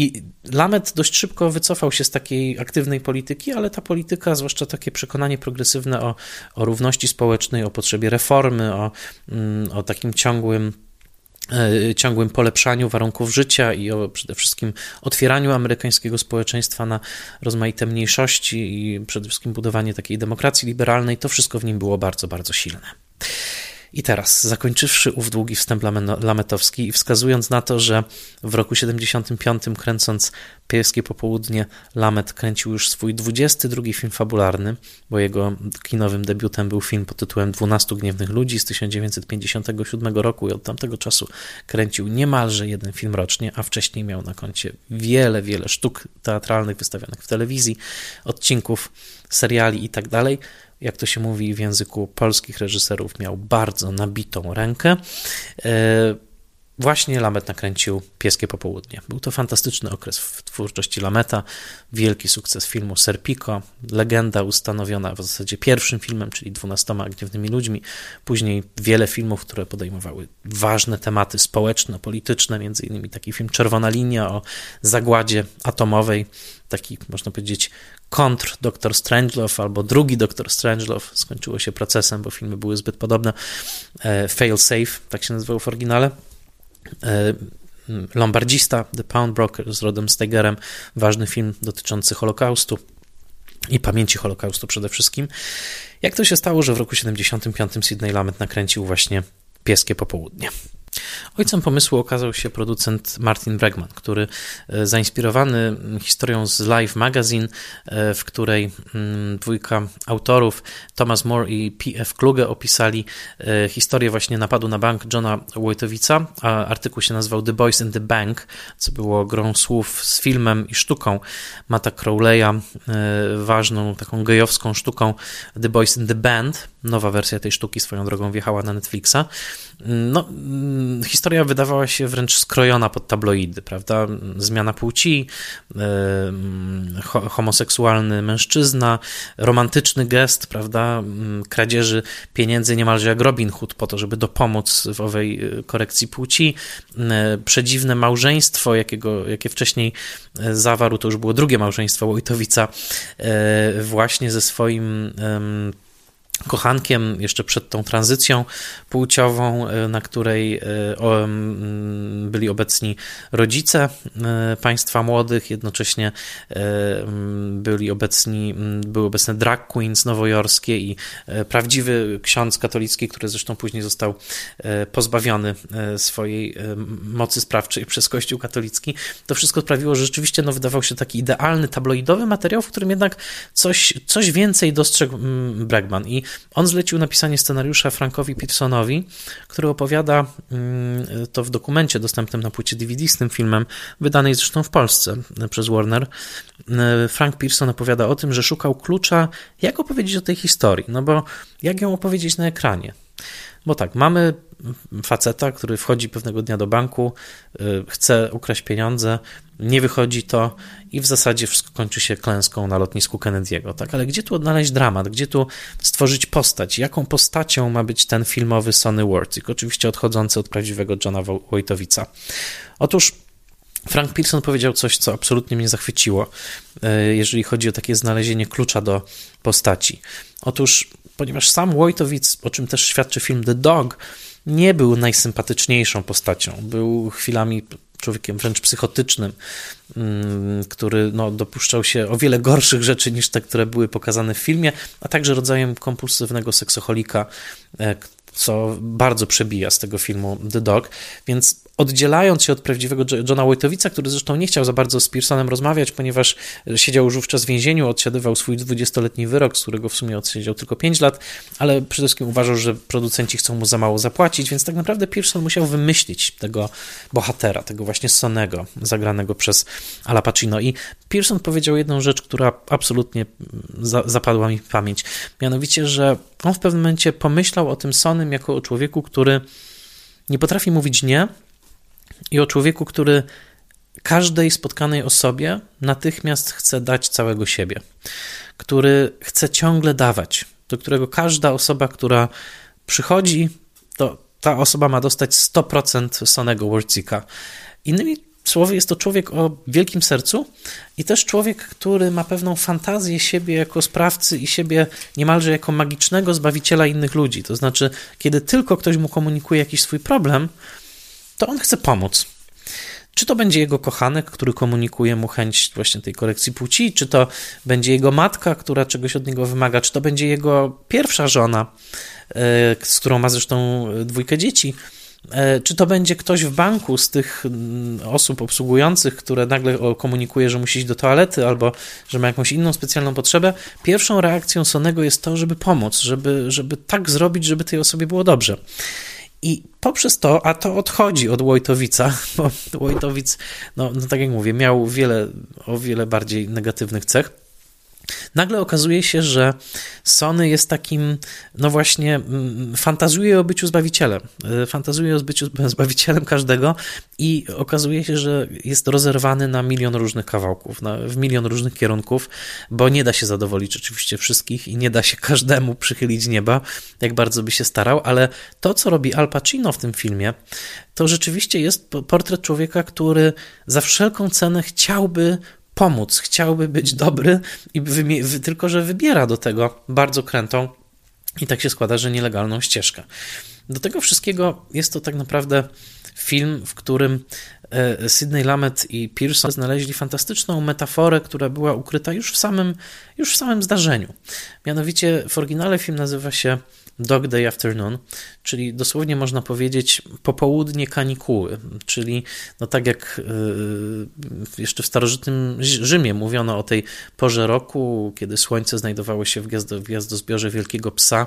I Lamet dość szybko wycofał się z takiej aktywnej polityki, ale ta polityka, zwłaszcza takie przekonanie progresywne o, o równości społecznej, o potrzebie reformy, o, mm, o takim ciągłym e, ciągłym polepszaniu warunków życia i o przede wszystkim otwieraniu amerykańskiego społeczeństwa na rozmaite mniejszości i przede wszystkim budowanie takiej demokracji liberalnej, to wszystko w nim było bardzo, bardzo silne. I teraz, zakończywszy ów długi wstęp lametowski i wskazując na to, że w roku 75 kręcąc Pieskie Popołudnie, Lamet kręcił już swój 22 film fabularny, bo jego kinowym debiutem był film pod tytułem 12 Gniewnych Ludzi z 1957 roku i od tamtego czasu kręcił niemalże jeden film rocznie, a wcześniej miał na koncie wiele, wiele sztuk teatralnych wystawionych w telewizji, odcinków, seriali i tak jak to się mówi w języku polskich reżyserów, miał bardzo nabitą rękę. Właśnie Lamet nakręcił Pieskie Popołudnie. Był to fantastyczny okres w twórczości Lameta, wielki sukces filmu Serpico, legenda ustanowiona w zasadzie pierwszym filmem, czyli dwunastoma gniewnymi ludźmi, później wiele filmów, które podejmowały ważne tematy społeczne, polityczne, między innymi taki film Czerwona Linia o zagładzie atomowej, taki można powiedzieć kontr Dr. Strangelove albo drugi Dr. Strangelove skończyło się procesem, bo filmy były zbyt podobne. E, Fail Safe, tak się nazywał w oryginale. E, Lombardzista, The Pound Broker z Rodem Steigerem, ważny film dotyczący Holokaustu i pamięci Holokaustu przede wszystkim. Jak to się stało, że w roku 75 Sidney Lamet nakręcił właśnie Pieskie Popołudnie? Ojcem pomysłu okazał się producent Martin Bregman, który e, zainspirowany historią z Live Magazine, e, w której mm, dwójka autorów, Thomas More i P.F. Kluge, opisali e, historię właśnie napadu na bank Johna Wojtowica. Artykuł się nazywał The Boys in the Bank, co było grą słów z filmem i sztuką Mata Crowley'a, ważną taką gejowską sztuką The Boys in the Band. Nowa wersja tej sztuki swoją drogą wjechała na Netflixa. No, mm, historia wydawała się wręcz skrojona pod tabloidy, prawda? Zmiana płci, homoseksualny mężczyzna, romantyczny gest, prawda? Kradzieży pieniędzy niemalże jak Robin Hood po to, żeby dopomóc w owej e, korekcji płci, przedziwne małżeństwo, jakiego, jakie wcześniej e, zawarł, to już było drugie małżeństwo Wojtowica, e, właśnie ze swoim kochankiem jeszcze przed tą tranzycją płciową, e, na której e, byli obecni rodzice e, państwa młodych, jednocześnie byli obecni, były obecne drag queens nowojorskie i prawdziwy ksiądz katolicki, który zresztą później został pozbawiony swojej mocy sprawczej przez Kościół katolicki. To wszystko sprawiło, że rzeczywiście no, wydawał się taki idealny tabloidowy materiał, w którym jednak coś, coś więcej dostrzegł Bregman i on zlecił napisanie scenariusza Frankowi Pearsonowi, który opowiada mm, to w dokumencie dostępnym na płycie DVD z tym filmem, wydanej zresztą w Polsce przez Warner. E, Frank Pearson opowiada o tym, że szukał klucza, jak opowiedzieć o tej historii, no bo jak ją opowiedzieć na ekranie. Bo tak, mamy faceta, który wchodzi pewnego dnia do banku, y, chce ukraść pieniądze, nie wychodzi to i w zasadzie wszystko kończy się klęską na lotnisku Kennedy'ego. Tak? Ale gdzie tu odnaleźć dramat? Gdzie tu stworzyć postać? Jaką postacią ma być ten filmowy Sonny Wartik? Oczywiście odchodzący od prawdziwego Johna Wojtowica. Otóż Frank Pearson powiedział coś, co absolutnie mnie zachwyciło, y, jeżeli chodzi o takie znalezienie klucza do postaci. Otóż, ponieważ sam Wojtowicz, o czym też świadczy film The Dog, nie był najsympatyczniejszą postacią. Był chwilami człowiekiem wręcz psychotycznym, mm, który no, dopuszczał się o wiele gorszych rzeczy niż te, które były pokazane w filmie, a także rodzajem kompulsywnego seksocholika, e, co bardzo przebija z tego filmu The Dog. Więc oddzielając się od prawdziwego Johna Wojtowica, który zresztą nie chciał za bardzo z Pearsonem rozmawiać, ponieważ siedział już wówczas w więzieniu, odsiadywał swój 20-letni wyrok, z którego w sumie odsiedział tylko 5 lat, ale przede wszystkim uważał, że producenci chcą mu za mało zapłacić, więc tak naprawdę Pearson musiał wymyślić tego bohatera, tego właśnie Sonego, zagranego przez Ala Pacino. I Pearson powiedział jedną rzecz, która absolutnie za zapadła mi w pamięć. Mianowicie, że on w pewnym momencie pomyślał o tym Sonym jako o człowieku, który nie potrafi mówić nie, i o człowieku, który każdej spotkanej osobie natychmiast chce dać całego siebie, który chce ciągle dawać, do którego każda osoba, która przychodzi, to ta osoba ma dostać 100% Sonego Wordzika. Innymi słowy, jest to człowiek o wielkim sercu i też człowiek, który ma pewną fantazję siebie jako sprawcy i siebie niemalże jako magicznego zbawiciela innych ludzi. To znaczy, kiedy tylko ktoś mu komunikuje jakiś swój problem, to on chce pomóc. Czy to będzie jego kochanek, który komunikuje mu chęć właśnie tej korekcji płci, czy to będzie jego matka, która czegoś od niego wymaga, czy to będzie jego pierwsza żona, e, z którą ma zresztą dwójkę dzieci, e, czy to będzie ktoś w banku z tych mm, osób obsługujących, które nagle komunikuje, że musi iść do toalety albo że ma jakąś inną specjalną potrzebę, pierwszą reakcją Sonego jest to, żeby pomóc, żeby, żeby tak zrobić, żeby tej osobie było dobrze. I poprzez to, a to odchodzi od Wojtowica, bo Wojtowic, no, no tak jak mówię, miał wiele, o wiele bardziej negatywnych cech. Nagle okazuje się, że Sony jest takim, no właśnie, mm, fantazuje o byciu zbawicielem. Y, fantazuje o byciu zbawicielem każdego i okazuje się, że jest rozerwany na milion różnych kawałków, na, w milion różnych kierunków, bo nie da się zadowolić oczywiście wszystkich i nie da się każdemu przychylić nieba, jak bardzo by się starał, ale to, co robi Al Pacino w tym filmie, to rzeczywiście jest portret człowieka, który za wszelką cenę chciałby pomóc, chciałby być dobry, i tylko że wybiera do tego bardzo krętą i tak się składa, że nielegalną ścieżkę. Do tego wszystkiego jest to tak naprawdę film, w którym e, Sidney Lamet i Pearson znaleźli fantastyczną metaforę, która była ukryta już w samym, już w samym zdarzeniu. Mianowicie w oryginale film nazywa się Dog Day Afternoon, czyli dosłownie można powiedzieć popołudnie kanikuły, czyli no tak jak y, jeszcze w starożytnym Rzymie mówiono o tej porze roku, kiedy słońce znajdowało się w, gwiazdo, w gwiazdozbiorze Wielkiego Psa,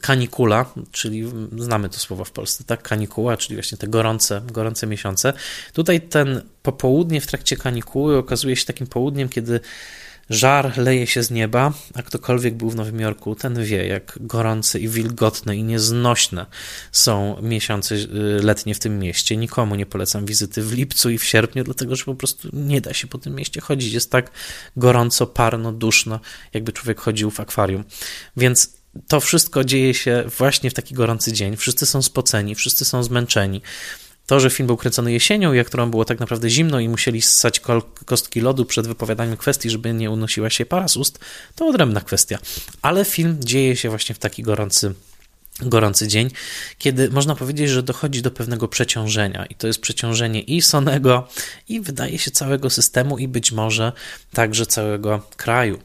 kanikula, czyli znamy to słowo w Polsce, tak? Kanikuła, czyli właśnie te gorące, gorące miesiące. Tutaj ten popołudnie w trakcie kanikuły okazuje się takim południem, kiedy Żar leje się z nieba, a ktokolwiek był w Nowym Jorku, ten wie, jak gorące i wilgotne i nieznośne są miesiące y, letnie w tym mieście. Nikomu nie polecam wizyty w lipcu i w sierpniu, dlatego że po prostu nie da się po tym mieście chodzić. Jest tak gorąco, parno, duszno, jakby człowiek chodził w akwarium. Więc to wszystko dzieje się właśnie w taki gorący dzień. Wszyscy są spoceni, wszyscy są zmęczeni. To, że film był kręcony jesienią, jak którą było tak naprawdę zimno i musieli ssać kostki lodu przed wypowiadaniem kwestii, żeby nie unosiła się para z ust, to odrębna kwestia. Ale film dzieje się właśnie w taki gorący gorący dzień, kiedy można powiedzieć, że dochodzi do pewnego przeciążenia i to jest przeciążenie i Sonego i wydaje się całego systemu i być może także całego kraju,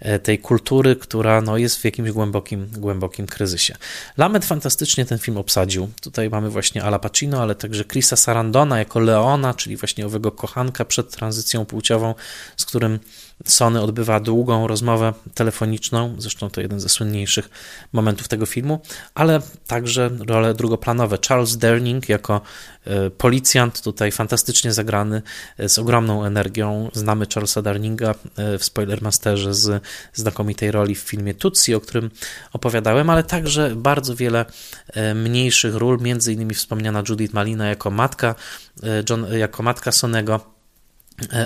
e, tej kultury, która no, jest w jakimś głębokim, głębokim kryzysie. Lamet fantastycznie ten film obsadził. Tutaj mamy właśnie Ala Pacino, ale także Chrisa Sarandona jako Leona, czyli właśnie owego kochanka przed tranzycją płciową, z którym Sony odbywa długą rozmowę telefoniczną, zresztą to jeden ze słynniejszych momentów tego filmu, ale także role drugoplanowe. Charles Derning jako e, policjant, tutaj fantastycznie zagrany, e, z ogromną energią. Znamy Charlesa Derninga w Spoilermasterze z znakomitej roli w filmie Tutsi, o którym opowiadałem, ale także bardzo wiele mniejszych ról, między innymi wspomniana Judith Malina jako matka, John, jako matka Sonego,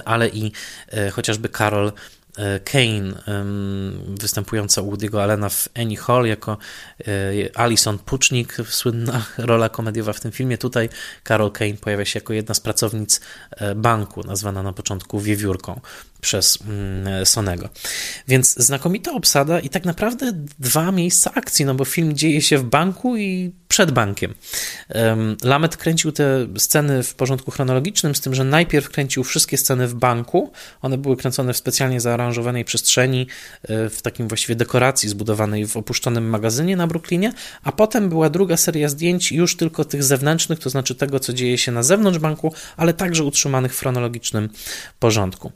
ale i chociażby Carol E, Kane, występująca u Woody'ego Allena w Annie Hall jako e, Alison Pucznik, słynna rola komediowa w tym filmie. Tutaj Carol Kane pojawia się jako jedna z pracownic e, banku, nazwana na początku Wiewiórką przez mm, Sonego. Więc znakomita obsada i tak naprawdę dwa miejsca akcji, no bo film dzieje się w banku i przed bankiem. Lamet kręcił te sceny w porządku chronologicznym, z tym, że najpierw kręcił wszystkie sceny w banku. One były kręcone w specjalnie zaaranżowanej przestrzeni, e, w takim właściwie dekoracji zbudowanej w opuszczonym magazynie na Brooklynie, a potem była druga seria zdjęć już tylko tych zewnętrznych, to znaczy tego, co dzieje się na zewnątrz banku, ale także utrzymanych w chronologicznym porządku.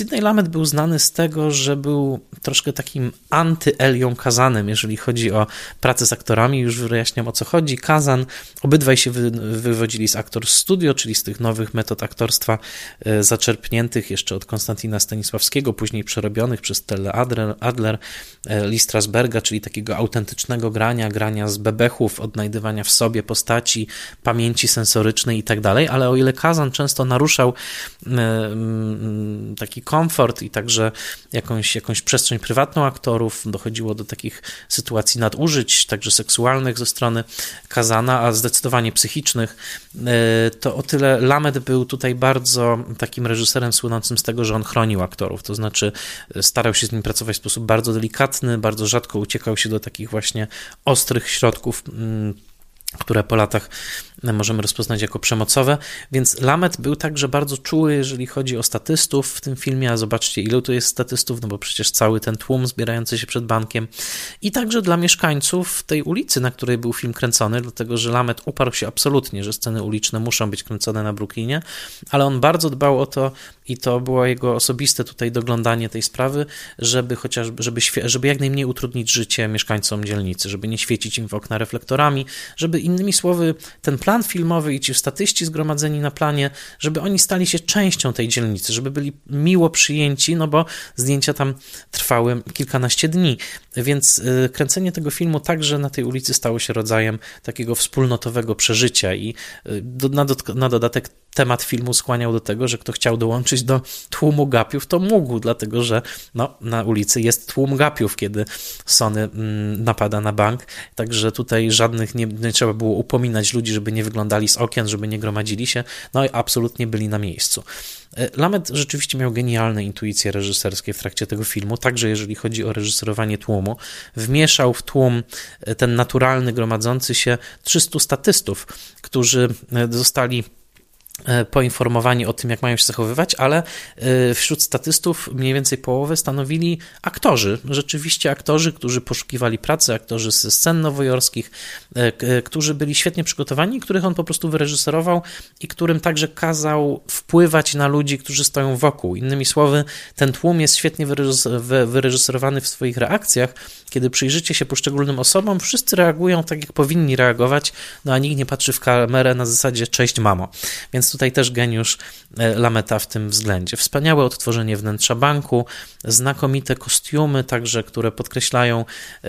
Sidney Lamet był znany z tego, że był troszkę takim anty-Elią Kazanem, jeżeli chodzi o pracę z aktorami. Już wyjaśniam o co chodzi. Kazan, obydwaj się wy, wywodzili z Actor Studio, czyli z tych nowych metod aktorstwa e, zaczerpniętych jeszcze od Konstantina Stanisławskiego, później przerobionych przez Tele Adler, Adler e, Lee Strasberga, czyli takiego autentycznego grania, grania z bebechów, odnajdywania w sobie postaci, pamięci sensorycznej i tak dalej, ale o ile Kazan często naruszał e, taki komfort i także jakąś, jakąś przestrzeń prywatną aktorów, dochodziło do takich sytuacji nadużyć, także seksualnych ze strony Kazana, a zdecydowanie psychicznych, e, to o tyle Lamet był tutaj bardzo takim reżyserem słynącym z tego, że on chronił aktorów, to znaczy e, starał się z nim pracować w sposób bardzo delikatny, bardzo rzadko uciekał się do takich właśnie ostrych środków mm, które po latach możemy rozpoznać jako przemocowe, więc Lamet był także bardzo czuły, jeżeli chodzi o statystów w tym filmie, a zobaczcie ilu tu jest statystów, no bo przecież cały ten tłum zbierający się przed bankiem. I także dla mieszkańców tej ulicy, na której był film kręcony, dlatego że Lamet uparł się absolutnie, że sceny uliczne muszą być kręcone na Brooklynie, ale on bardzo dbał o to i to było jego osobiste tutaj doglądanie tej sprawy, żeby chociażby, żeby, żeby jak najmniej utrudnić życie mieszkańcom dzielnicy, żeby nie świecić im w okna reflektorami, żeby innymi słowy ten plan plan filmowy i ci statyści zgromadzeni na planie, żeby oni stali się częścią tej dzielnicy, żeby byli miło przyjęci, no bo zdjęcia tam trwały kilkanaście dni. Więc y, kręcenie tego filmu także na tej ulicy stało się rodzajem takiego wspólnotowego przeżycia i y, na, na dodatek temat filmu skłaniał do tego, że kto chciał dołączyć do tłumu gapiów, to mógł, dlatego że no, na ulicy jest tłum gapiów, kiedy Sony mm, napada na bank, także tutaj żadnych nie, nie, trzeba było upominać ludzi, żeby nie wyglądali z okien, żeby nie gromadzili się, no i absolutnie byli na miejscu. E, Lamet rzeczywiście miał genialne intuicje reżyserskie w trakcie tego filmu, także jeżeli chodzi o reżyserowanie tłumu. Wmieszał w tłum e, ten naturalny, gromadzący się 300 statystów, którzy e, zostali poinformowani o tym, jak mają się zachowywać, ale e, wśród statystów mniej więcej połowę stanowili aktorzy. Rzeczywiście aktorzy, którzy poszukiwali pracy, aktorzy ze scen nowojorskich, e, którzy byli świetnie przygotowani, których on po prostu wyreżyserował i którym także kazał wpływać na ludzi, którzy stoją wokół. Innymi słowy, ten tłum jest świetnie wyreżyserowany w swoich reakcjach. Kiedy przyjrzycie się poszczególnym osobom, wszyscy reagują tak, jak powinni reagować, no a nikt nie patrzy w kamerę na zasadzie cześć mamo. Więc tutaj też geniusz e, Lameta w tym względzie. Wspaniałe odtworzenie wnętrza banku, znakomite kostiumy, także, które podkreślają e, e,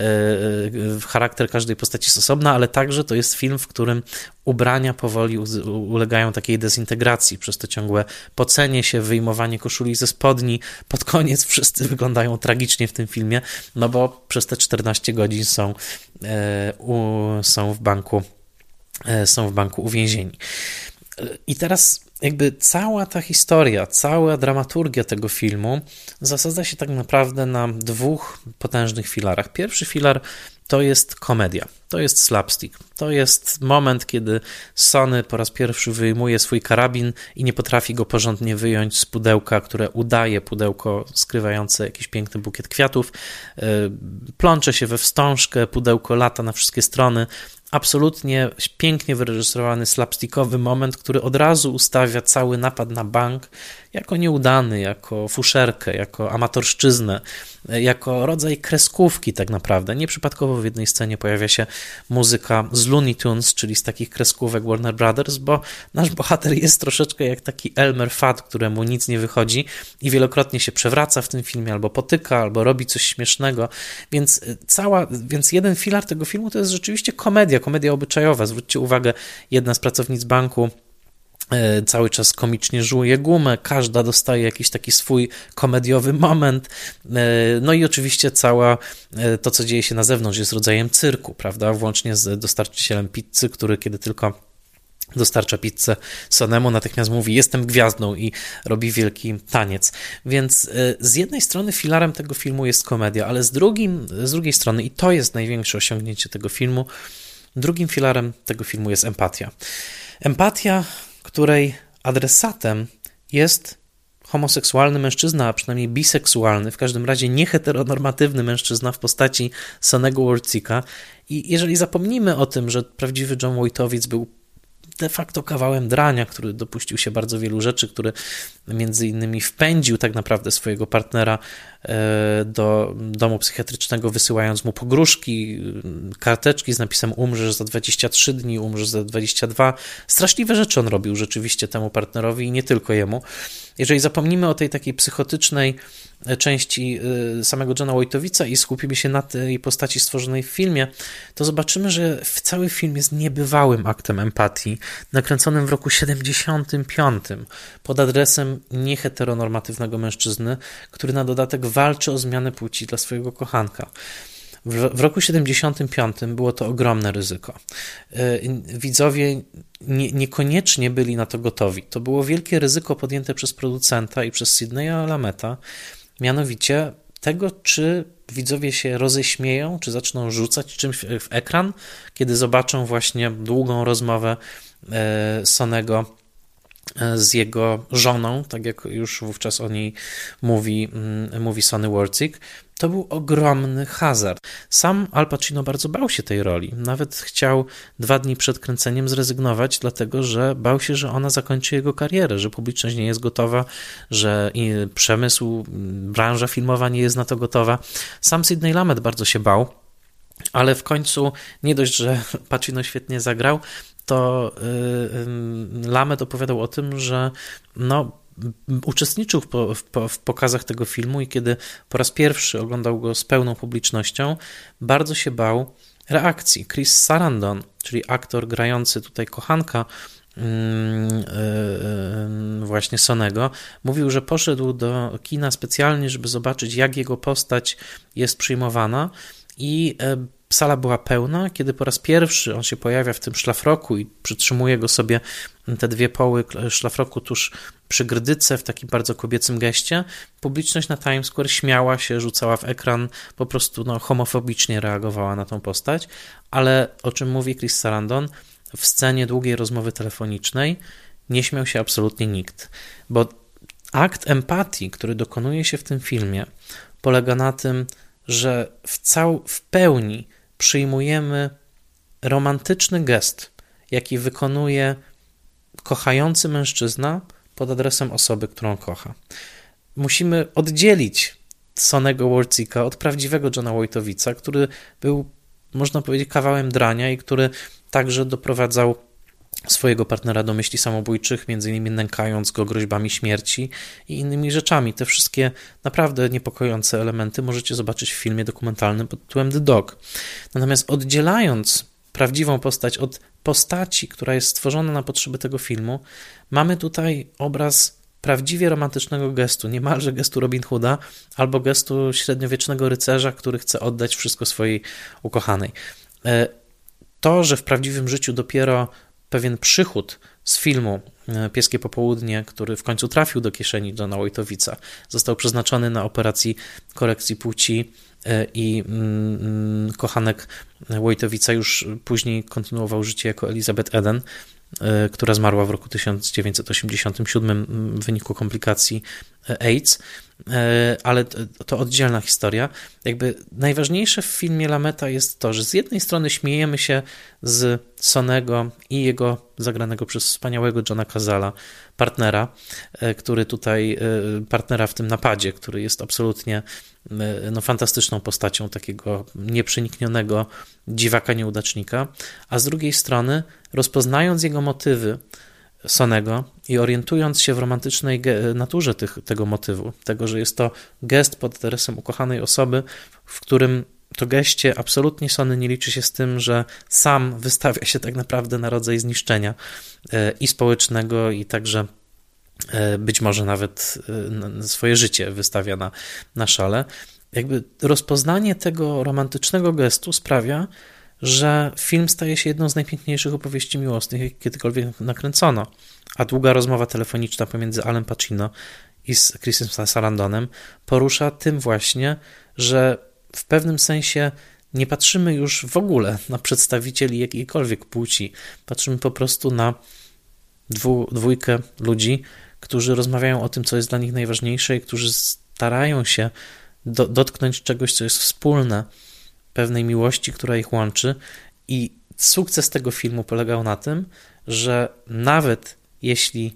charakter każdej postaci z osobna, ale także to jest film, w którym ubrania powoli ulegają takiej dezintegracji przez to ciągłe pocenie się, wyjmowanie koszuli ze spodni. Pod koniec wszyscy wyglądają tragicznie w tym filmie, no bo przez te 14 godzin są, są w banku są w banku uwięzieni. I teraz jakby cała ta historia, cała dramaturgia tego filmu zasadza się tak naprawdę na dwóch potężnych filarach. Pierwszy filar to jest komedia, to jest slapstick. To jest moment, kiedy Sony po raz pierwszy wyjmuje swój karabin i nie potrafi go porządnie wyjąć z pudełka, które udaje pudełko skrywające jakiś piękny bukiet kwiatów. E, plącze się we wstążkę, pudełko lata na wszystkie strony, absolutnie pięknie wyreżyserowany slapstickowy moment, który od razu ustawia cały napad na bank jako nieudany, jako fuszerkę, jako amatorszczyznę, jako rodzaj kreskówki tak naprawdę. Nieprzypadkowo w jednej scenie pojawia się muzyka z Looney Tunes, czyli z takich kreskówek Warner Brothers, bo nasz bohater jest troszeczkę jak taki Elmer Fudd, któremu nic nie wychodzi i wielokrotnie się przewraca w tym filmie, albo potyka, albo robi coś śmiesznego, więc cała, więc jeden filar tego filmu to jest rzeczywiście komedia, komedia obyczajowa. Zwróćcie uwagę, jedna z pracownic banku cały czas komicznie żuje gumę, każda dostaje jakiś taki swój komediowy moment. E, no i oczywiście cała e, to, co dzieje się na zewnątrz, jest rodzajem cyrku, prawda? Włącznie z dostarczycielem pizzy, który kiedy tylko dostarcza pizzę Sonemu, natychmiast mówi jestem gwiazdą i robi wielki taniec. Więc z jednej strony filarem tego filmu jest komedia, ale z, drugim, z drugiej strony, i to jest największe osiągnięcie tego filmu, Drugim filarem tego filmu jest empatia. Empatia, której adresatem jest homoseksualny mężczyzna, a przynajmniej biseksualny, w każdym razie nieheteronormatywny mężczyzna w postaci Sonego Worcika. I jeżeli zapomnimy o tym, że prawdziwy John Wojtowic był de facto kawałem drania, który dopuścił się bardzo wielu rzeczy, który między innymi wpędził tak naprawdę swojego partnera e, do domu psychiatrycznego, wysyłając mu pogróżki, karteczki z napisem umrzesz za 23 dni, umrzesz za 22. Straszliwe rzeczy on robił rzeczywiście temu partnerowi i nie tylko jemu. Jeżeli zapomnimy o tej takiej psychotycznej części y, samego Johna Wojtowica i skupimy się na tej postaci stworzonej w filmie, to zobaczymy, że cały film jest niebywałym aktem empatii, nakręconym w roku 75 pod adresem nieheteronormatywnego mężczyzny, który na dodatek walczy o zmianę płci dla swojego kochanka. W, w roku 75 było to ogromne ryzyko. Y, widzowie nie, niekoniecznie byli na to gotowi. To było wielkie ryzyko podjęte przez producenta i przez Sydneya Alameta, mianowicie tego, czy widzowie się roześmieją, czy zaczną rzucać czymś w ekran, kiedy zobaczą właśnie długą rozmowę e, Sonego z jego żoną, tak jak już wówczas o niej mówi, mm, mówi Sony Warcik, to był ogromny hazard. Sam Al Pacino bardzo bał się tej roli. Nawet chciał dwa dni przed kręceniem zrezygnować, dlatego że bał się, że ona zakończy jego karierę, że publiczność nie jest gotowa, że przemysł, branża filmowa nie jest na to gotowa. Sam Sidney Lamet bardzo się bał. Ale w końcu nie dość, że Pacino świetnie zagrał, to yy, Lamet opowiadał o tym, że no, uczestniczył w, w, w, pokazach tego filmu i kiedy po raz pierwszy oglądał go z pełną publicznością, bardzo się bał reakcji. Chris Sarandon, czyli aktor grający tutaj kochanka yy, właśnie Sonego, mówił, że poszedł do kina specjalnie, żeby zobaczyć, jak jego postać jest przyjmowana i yy, Sala była pełna, kiedy po raz pierwszy on się pojawia w tym szlafroku i przytrzymuje go sobie te dwie poły szlafroku tuż przy grdyce w takim bardzo kobiecym geście. Publiczność na Times Square śmiała się, rzucała w ekran, po prostu no, homofobicznie reagowała na tą postać, ale o czym mówi Chris Sarandon, w scenie długiej rozmowy telefonicznej nie śmiał się absolutnie nikt, bo akt empatii, który dokonuje się w tym filmie, polega na tym, że w, cał, w pełni przyjmujemy romantyczny gest, jaki wykonuje kochający mężczyzna pod adresem osoby, którą kocha. Musimy oddzielić Sonego Warcika od prawdziwego Johna Wojtowica, który był, można powiedzieć, kawałem drania i który także doprowadzał swojego partnera do myśli samobójczych, między innymi nękając go groźbami śmierci i innymi rzeczami. Te wszystkie naprawdę niepokojące elementy możecie zobaczyć w filmie dokumentalnym pod tytułem The Dog. Natomiast oddzielając prawdziwą postać od postaci, która jest stworzona na potrzeby tego filmu, mamy tutaj obraz prawdziwie romantycznego gestu, niemalże gestu Robin Hooda albo gestu średniowiecznego rycerza, który chce oddać wszystko swojej ukochanej. E, to, że w prawdziwym życiu dopiero pewien przychód z filmu e, Pieskie Popołudnie, który w końcu trafił do kieszeni Johna Wojtowica, został przeznaczony na operację korekcji płci e, i mm, mm, kochanek Wojtowica już później kontynuował życie jako Elizabeth Eden, e, która zmarła w roku 1987 w wyniku komplikacji AIDS. E, ale to oddzielna historia. Jakby najważniejsze w filmie Lameta jest to, że z jednej strony śmiejemy się z Sonego i jego zagranego przez wspaniałego Johna Cazala partnera, e, który tutaj, partnera w tym napadzie, który jest absolutnie no, fantastyczną postacią takiego nieprzeniknionego dziwaka nieudacznika, a z drugiej strony rozpoznając jego motywy, Sonego i orientując się w romantycznej naturze tych, tego motywu, tego, że jest to gest pod adresem ukochanej osoby, w którym to geście absolutnie Sony nie liczy się z tym, że sam wystawia się tak naprawdę na rodzaj zniszczenia e, i społecznego, i także e, być może nawet e, swoje życie wystawia na, na szale. Jakby rozpoznanie tego romantycznego gestu sprawia, że film staje się jedną z najpiękniejszych opowieści miłosnych, jakie kiedykolwiek nakręcono. A długa rozmowa telefoniczna pomiędzy Alem Pacino i z Chrisem Sarandonem porusza tym właśnie, że w pewnym sensie nie patrzymy już w ogóle na przedstawicieli jakiejkolwiek płci. Patrzymy po prostu na dwu, dwójkę ludzi, którzy rozmawiają o tym, co jest dla nich najważniejsze i którzy starają się do, dotknąć czegoś, co jest wspólne pewnej miłości, która ich łączy. I sukces tego filmu polegał na tym, że nawet jeśli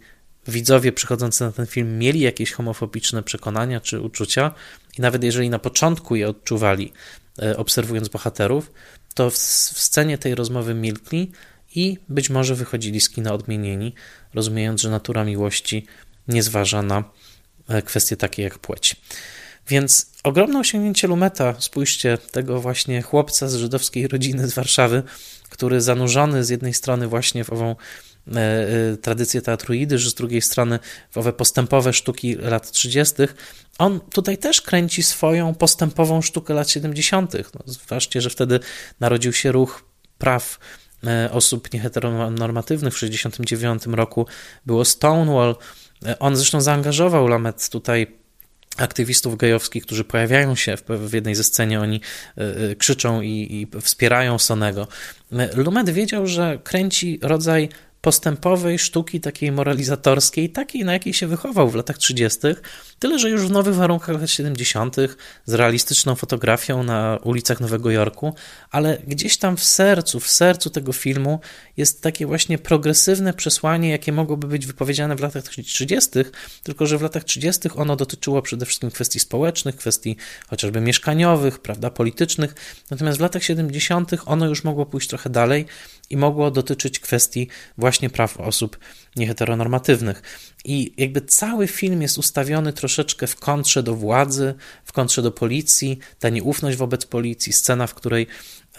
widzowie przychodzący na ten film mieli jakieś homofobiczne przekonania czy uczucia, i nawet jeżeli na początku je odczuwali, e, obserwując bohaterów, to w, scenie tej rozmowy milkli i być może wychodzili z kina odmienieni, rozumiejąc, że natura miłości nie zważa na e, kwestie takie jak płeć. Więc ogromne osiągnięcie Lumeta, spójrzcie, tego właśnie chłopca z żydowskiej rodziny z Warszawy, który zanurzony z jednej strony właśnie w ową e, e, tradycję teatru jidysz, z drugiej strony w owe postępowe sztuki lat 30., on tutaj też kręci swoją postępową sztukę lat 70. No, że wtedy narodził się ruch praw e, osób nieheteronormatywnych w 69 roku. Było Stonewall. On zresztą zaangażował Lamet tutaj aktywistów gejowskich, którzy pojawiają się w, w jednej ze scenie, oni y, krzyczą i, i wspierają Sonego. Lumet wiedział, że kręci rodzaj postępowej sztuki takiej moralizatorskiej, takiej na jakiej się wychował w latach 30., tyle że już w nowych warunkach lat 70., z realistyczną fotografią na ulicach Nowego Jorku, ale gdzieś tam w sercu, w sercu tego filmu jest takie właśnie progresywne przesłanie, jakie mogłoby być wypowiedziane w latach 30., tylko że w latach 30. ono dotyczyło przede wszystkim kwestii społecznych, kwestii chociażby mieszkaniowych, prawda, politycznych, natomiast w latach 70. ono już mogło pójść trochę dalej i mogło dotyczyć kwestii właśnie praw osób nieheteronormatywnych. I jakby cały film jest ustawiony troszeczkę w kontrze do władzy, w kontrze do policji, ta nieufność wobec policji, scena, w której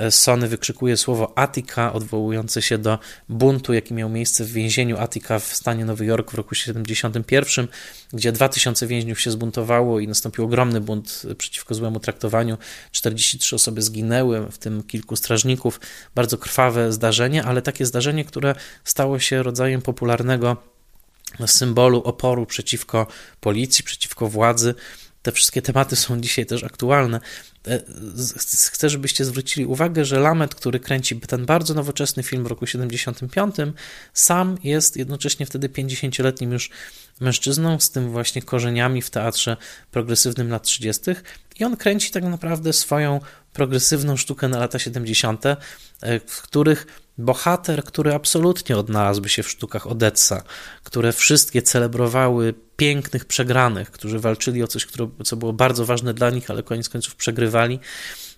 Sony wykrzykuje słowo Attica, odwołujące się do buntu, jaki miał miejsce w więzieniu Attica w stanie Nowy Jork w roku 71, gdzie 2000 więźniów się zbuntowało i nastąpił ogromny bunt przeciwko złemu traktowaniu. 43 osoby zginęły, w tym kilku strażników. Bardzo krwawe zdarzenie, ale takie zdarzenie, które stało się rodzajem popularnego symbolu oporu przeciwko policji, przeciwko władzy. Te wszystkie tematy są dzisiaj też aktualne. E, chcę, żebyście zwrócili uwagę, że Lamet, który kręci ten bardzo nowoczesny film w roku 75, sam jest jednocześnie wtedy 50-letnim już mężczyzną z tym właśnie korzeniami w teatrze progresywnym lat 30. I on kręci tak naprawdę swoją progresywną sztukę na lata 70., e, w których bohater, który absolutnie odnalazłby się w sztukach Odessa, które wszystkie celebrowały pięknych przegranych, którzy walczyli o coś, co było bardzo ważne dla nich, ale koniec końców przegrywali.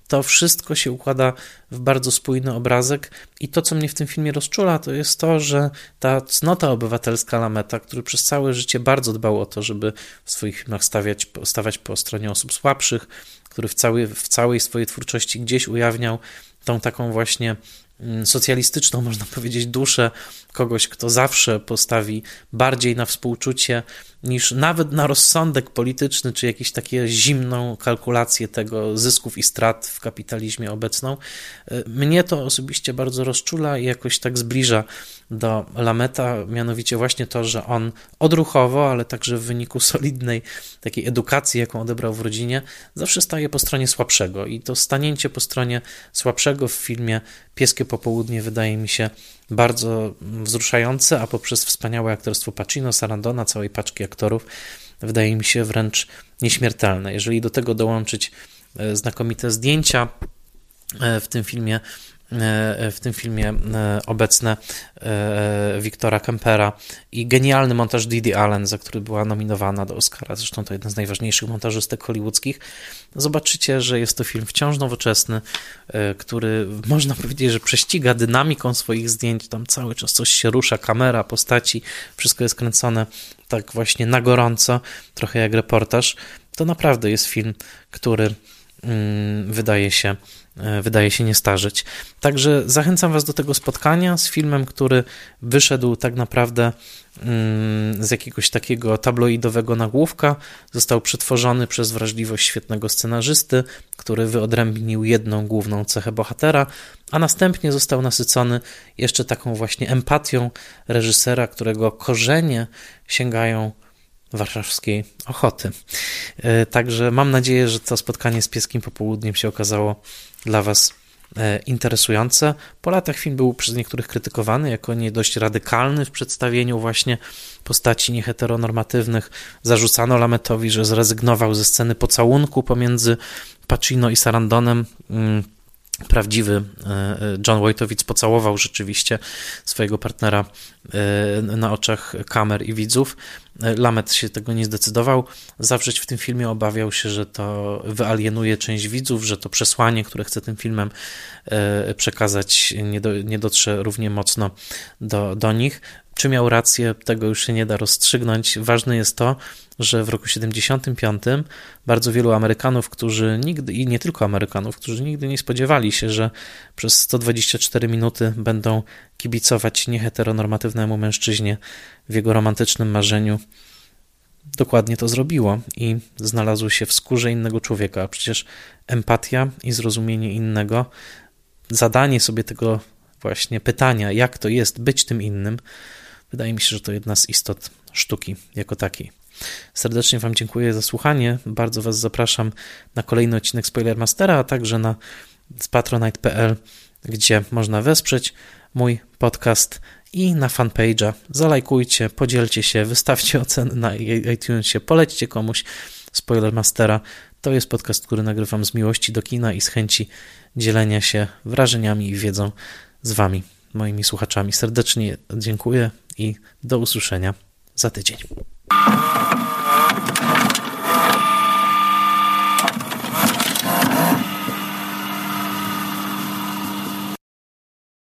To wszystko się układa w bardzo spójny obrazek, i to, co mnie w tym filmie rozczula, to jest to, że ta cnota obywatelska Lameta, który przez całe życie bardzo dbał o to, żeby w swoich filmach stawiać, stawać po stronie osób słabszych, który w całej, w całej swojej twórczości gdzieś ujawniał tą taką właśnie socjalistyczną, można powiedzieć, duszę kogoś, kto zawsze postawi bardziej na współczucie niż nawet na rozsądek polityczny, czy jakąś takie zimną kalkulację tego zysków i strat w kapitalizmie obecną. E, mnie to osobiście bardzo rozczula i jakoś tak zbliża do Lameta, mianowicie właśnie to, że on odruchowo, ale także w wyniku solidnej takiej edukacji, jaką odebrał w rodzinie, zawsze staje po stronie słabszego i to stanięcie po stronie słabszego w filmie Pieskie Popołudnie wydaje mi się bardzo wzruszające, a poprzez wspaniałe aktorstwo Pacino, Sarandona, całej paczki aktorów, wydaje mi się wręcz nieśmiertelne. Jeżeli do tego dołączyć znakomite zdjęcia w tym filmie, w tym filmie obecne Wiktora Kempera i genialny montaż Didi Allen, za który była nominowana do Oscara, zresztą to jeden z najważniejszych montażystek hollywoodzkich, zobaczycie, że jest to film wciąż nowoczesny, który można powiedzieć, że prześciga dynamiką swoich zdjęć, tam cały czas coś się rusza, kamera, postaci, wszystko jest kręcone tak właśnie na gorąco, trochę jak reportaż. To naprawdę jest film, który mm, wydaje się E, wydaje się nie starzeć. Także zachęcam Was do tego spotkania z filmem, który wyszedł tak naprawdę mm, z jakiegoś takiego tabloidowego nagłówka, został przetworzony przez wrażliwość świetnego scenarzysty, który wyodrębnił jedną główną cechę bohatera, a następnie został nasycony jeszcze taką właśnie empatią reżysera, którego korzenie sięgają warszawskiej ochoty. E, także mam nadzieję, że to spotkanie z pieskim popołudniem się okazało dla Was e, interesujące. Po latach film był przez niektórych krytykowany jako nie dość radykalny w przedstawieniu właśnie postaci nieheteronormatywnych. Zarzucano Lametowi, że zrezygnował ze sceny pocałunku pomiędzy Pacino i Sarandonem. Mm, prawdziwy e, John Wojtowicz pocałował rzeczywiście swojego partnera na oczach kamer i widzów. Lamet się tego nie zdecydował. Zawrzeć w tym filmie obawiał się, że to wyalienuje część widzów, że to przesłanie, które chce tym filmem e, przekazać, nie, do, nie dotrze równie mocno do, do nich. Czy miał rację, tego już się nie da rozstrzygnąć. Ważne jest to, że w roku 75 bardzo wielu Amerykanów, którzy nigdy, i nie tylko Amerykanów, którzy nigdy nie spodziewali się, że przez 124 minuty będą kibicować nieheteronormatywnemu mężczyźnie w jego romantycznym marzeniu, dokładnie to zrobiło i znalazło się w skórze innego człowieka. A przecież empatia i zrozumienie innego, zadanie sobie tego właśnie pytania, jak to jest być tym innym, wydaje mi się, że to jedna z istot sztuki jako takiej. Serdecznie Wam dziękuję za słuchanie. Bardzo Was zapraszam na kolejny odcinek Spoilermastera, a także na patronite.pl, gdzie można wesprzeć mój podcast i na fanpage'a. Zalajkujcie, podzielcie się, wystawcie oceny na iTunesie, polećcie komuś Spoilermastera. To jest podcast, który nagrywam z miłości do kina i z chęci dzielenia się wrażeniami i wiedzą z Wami, moimi słuchaczami. Serdecznie dziękuję i do usłyszenia za tydzień.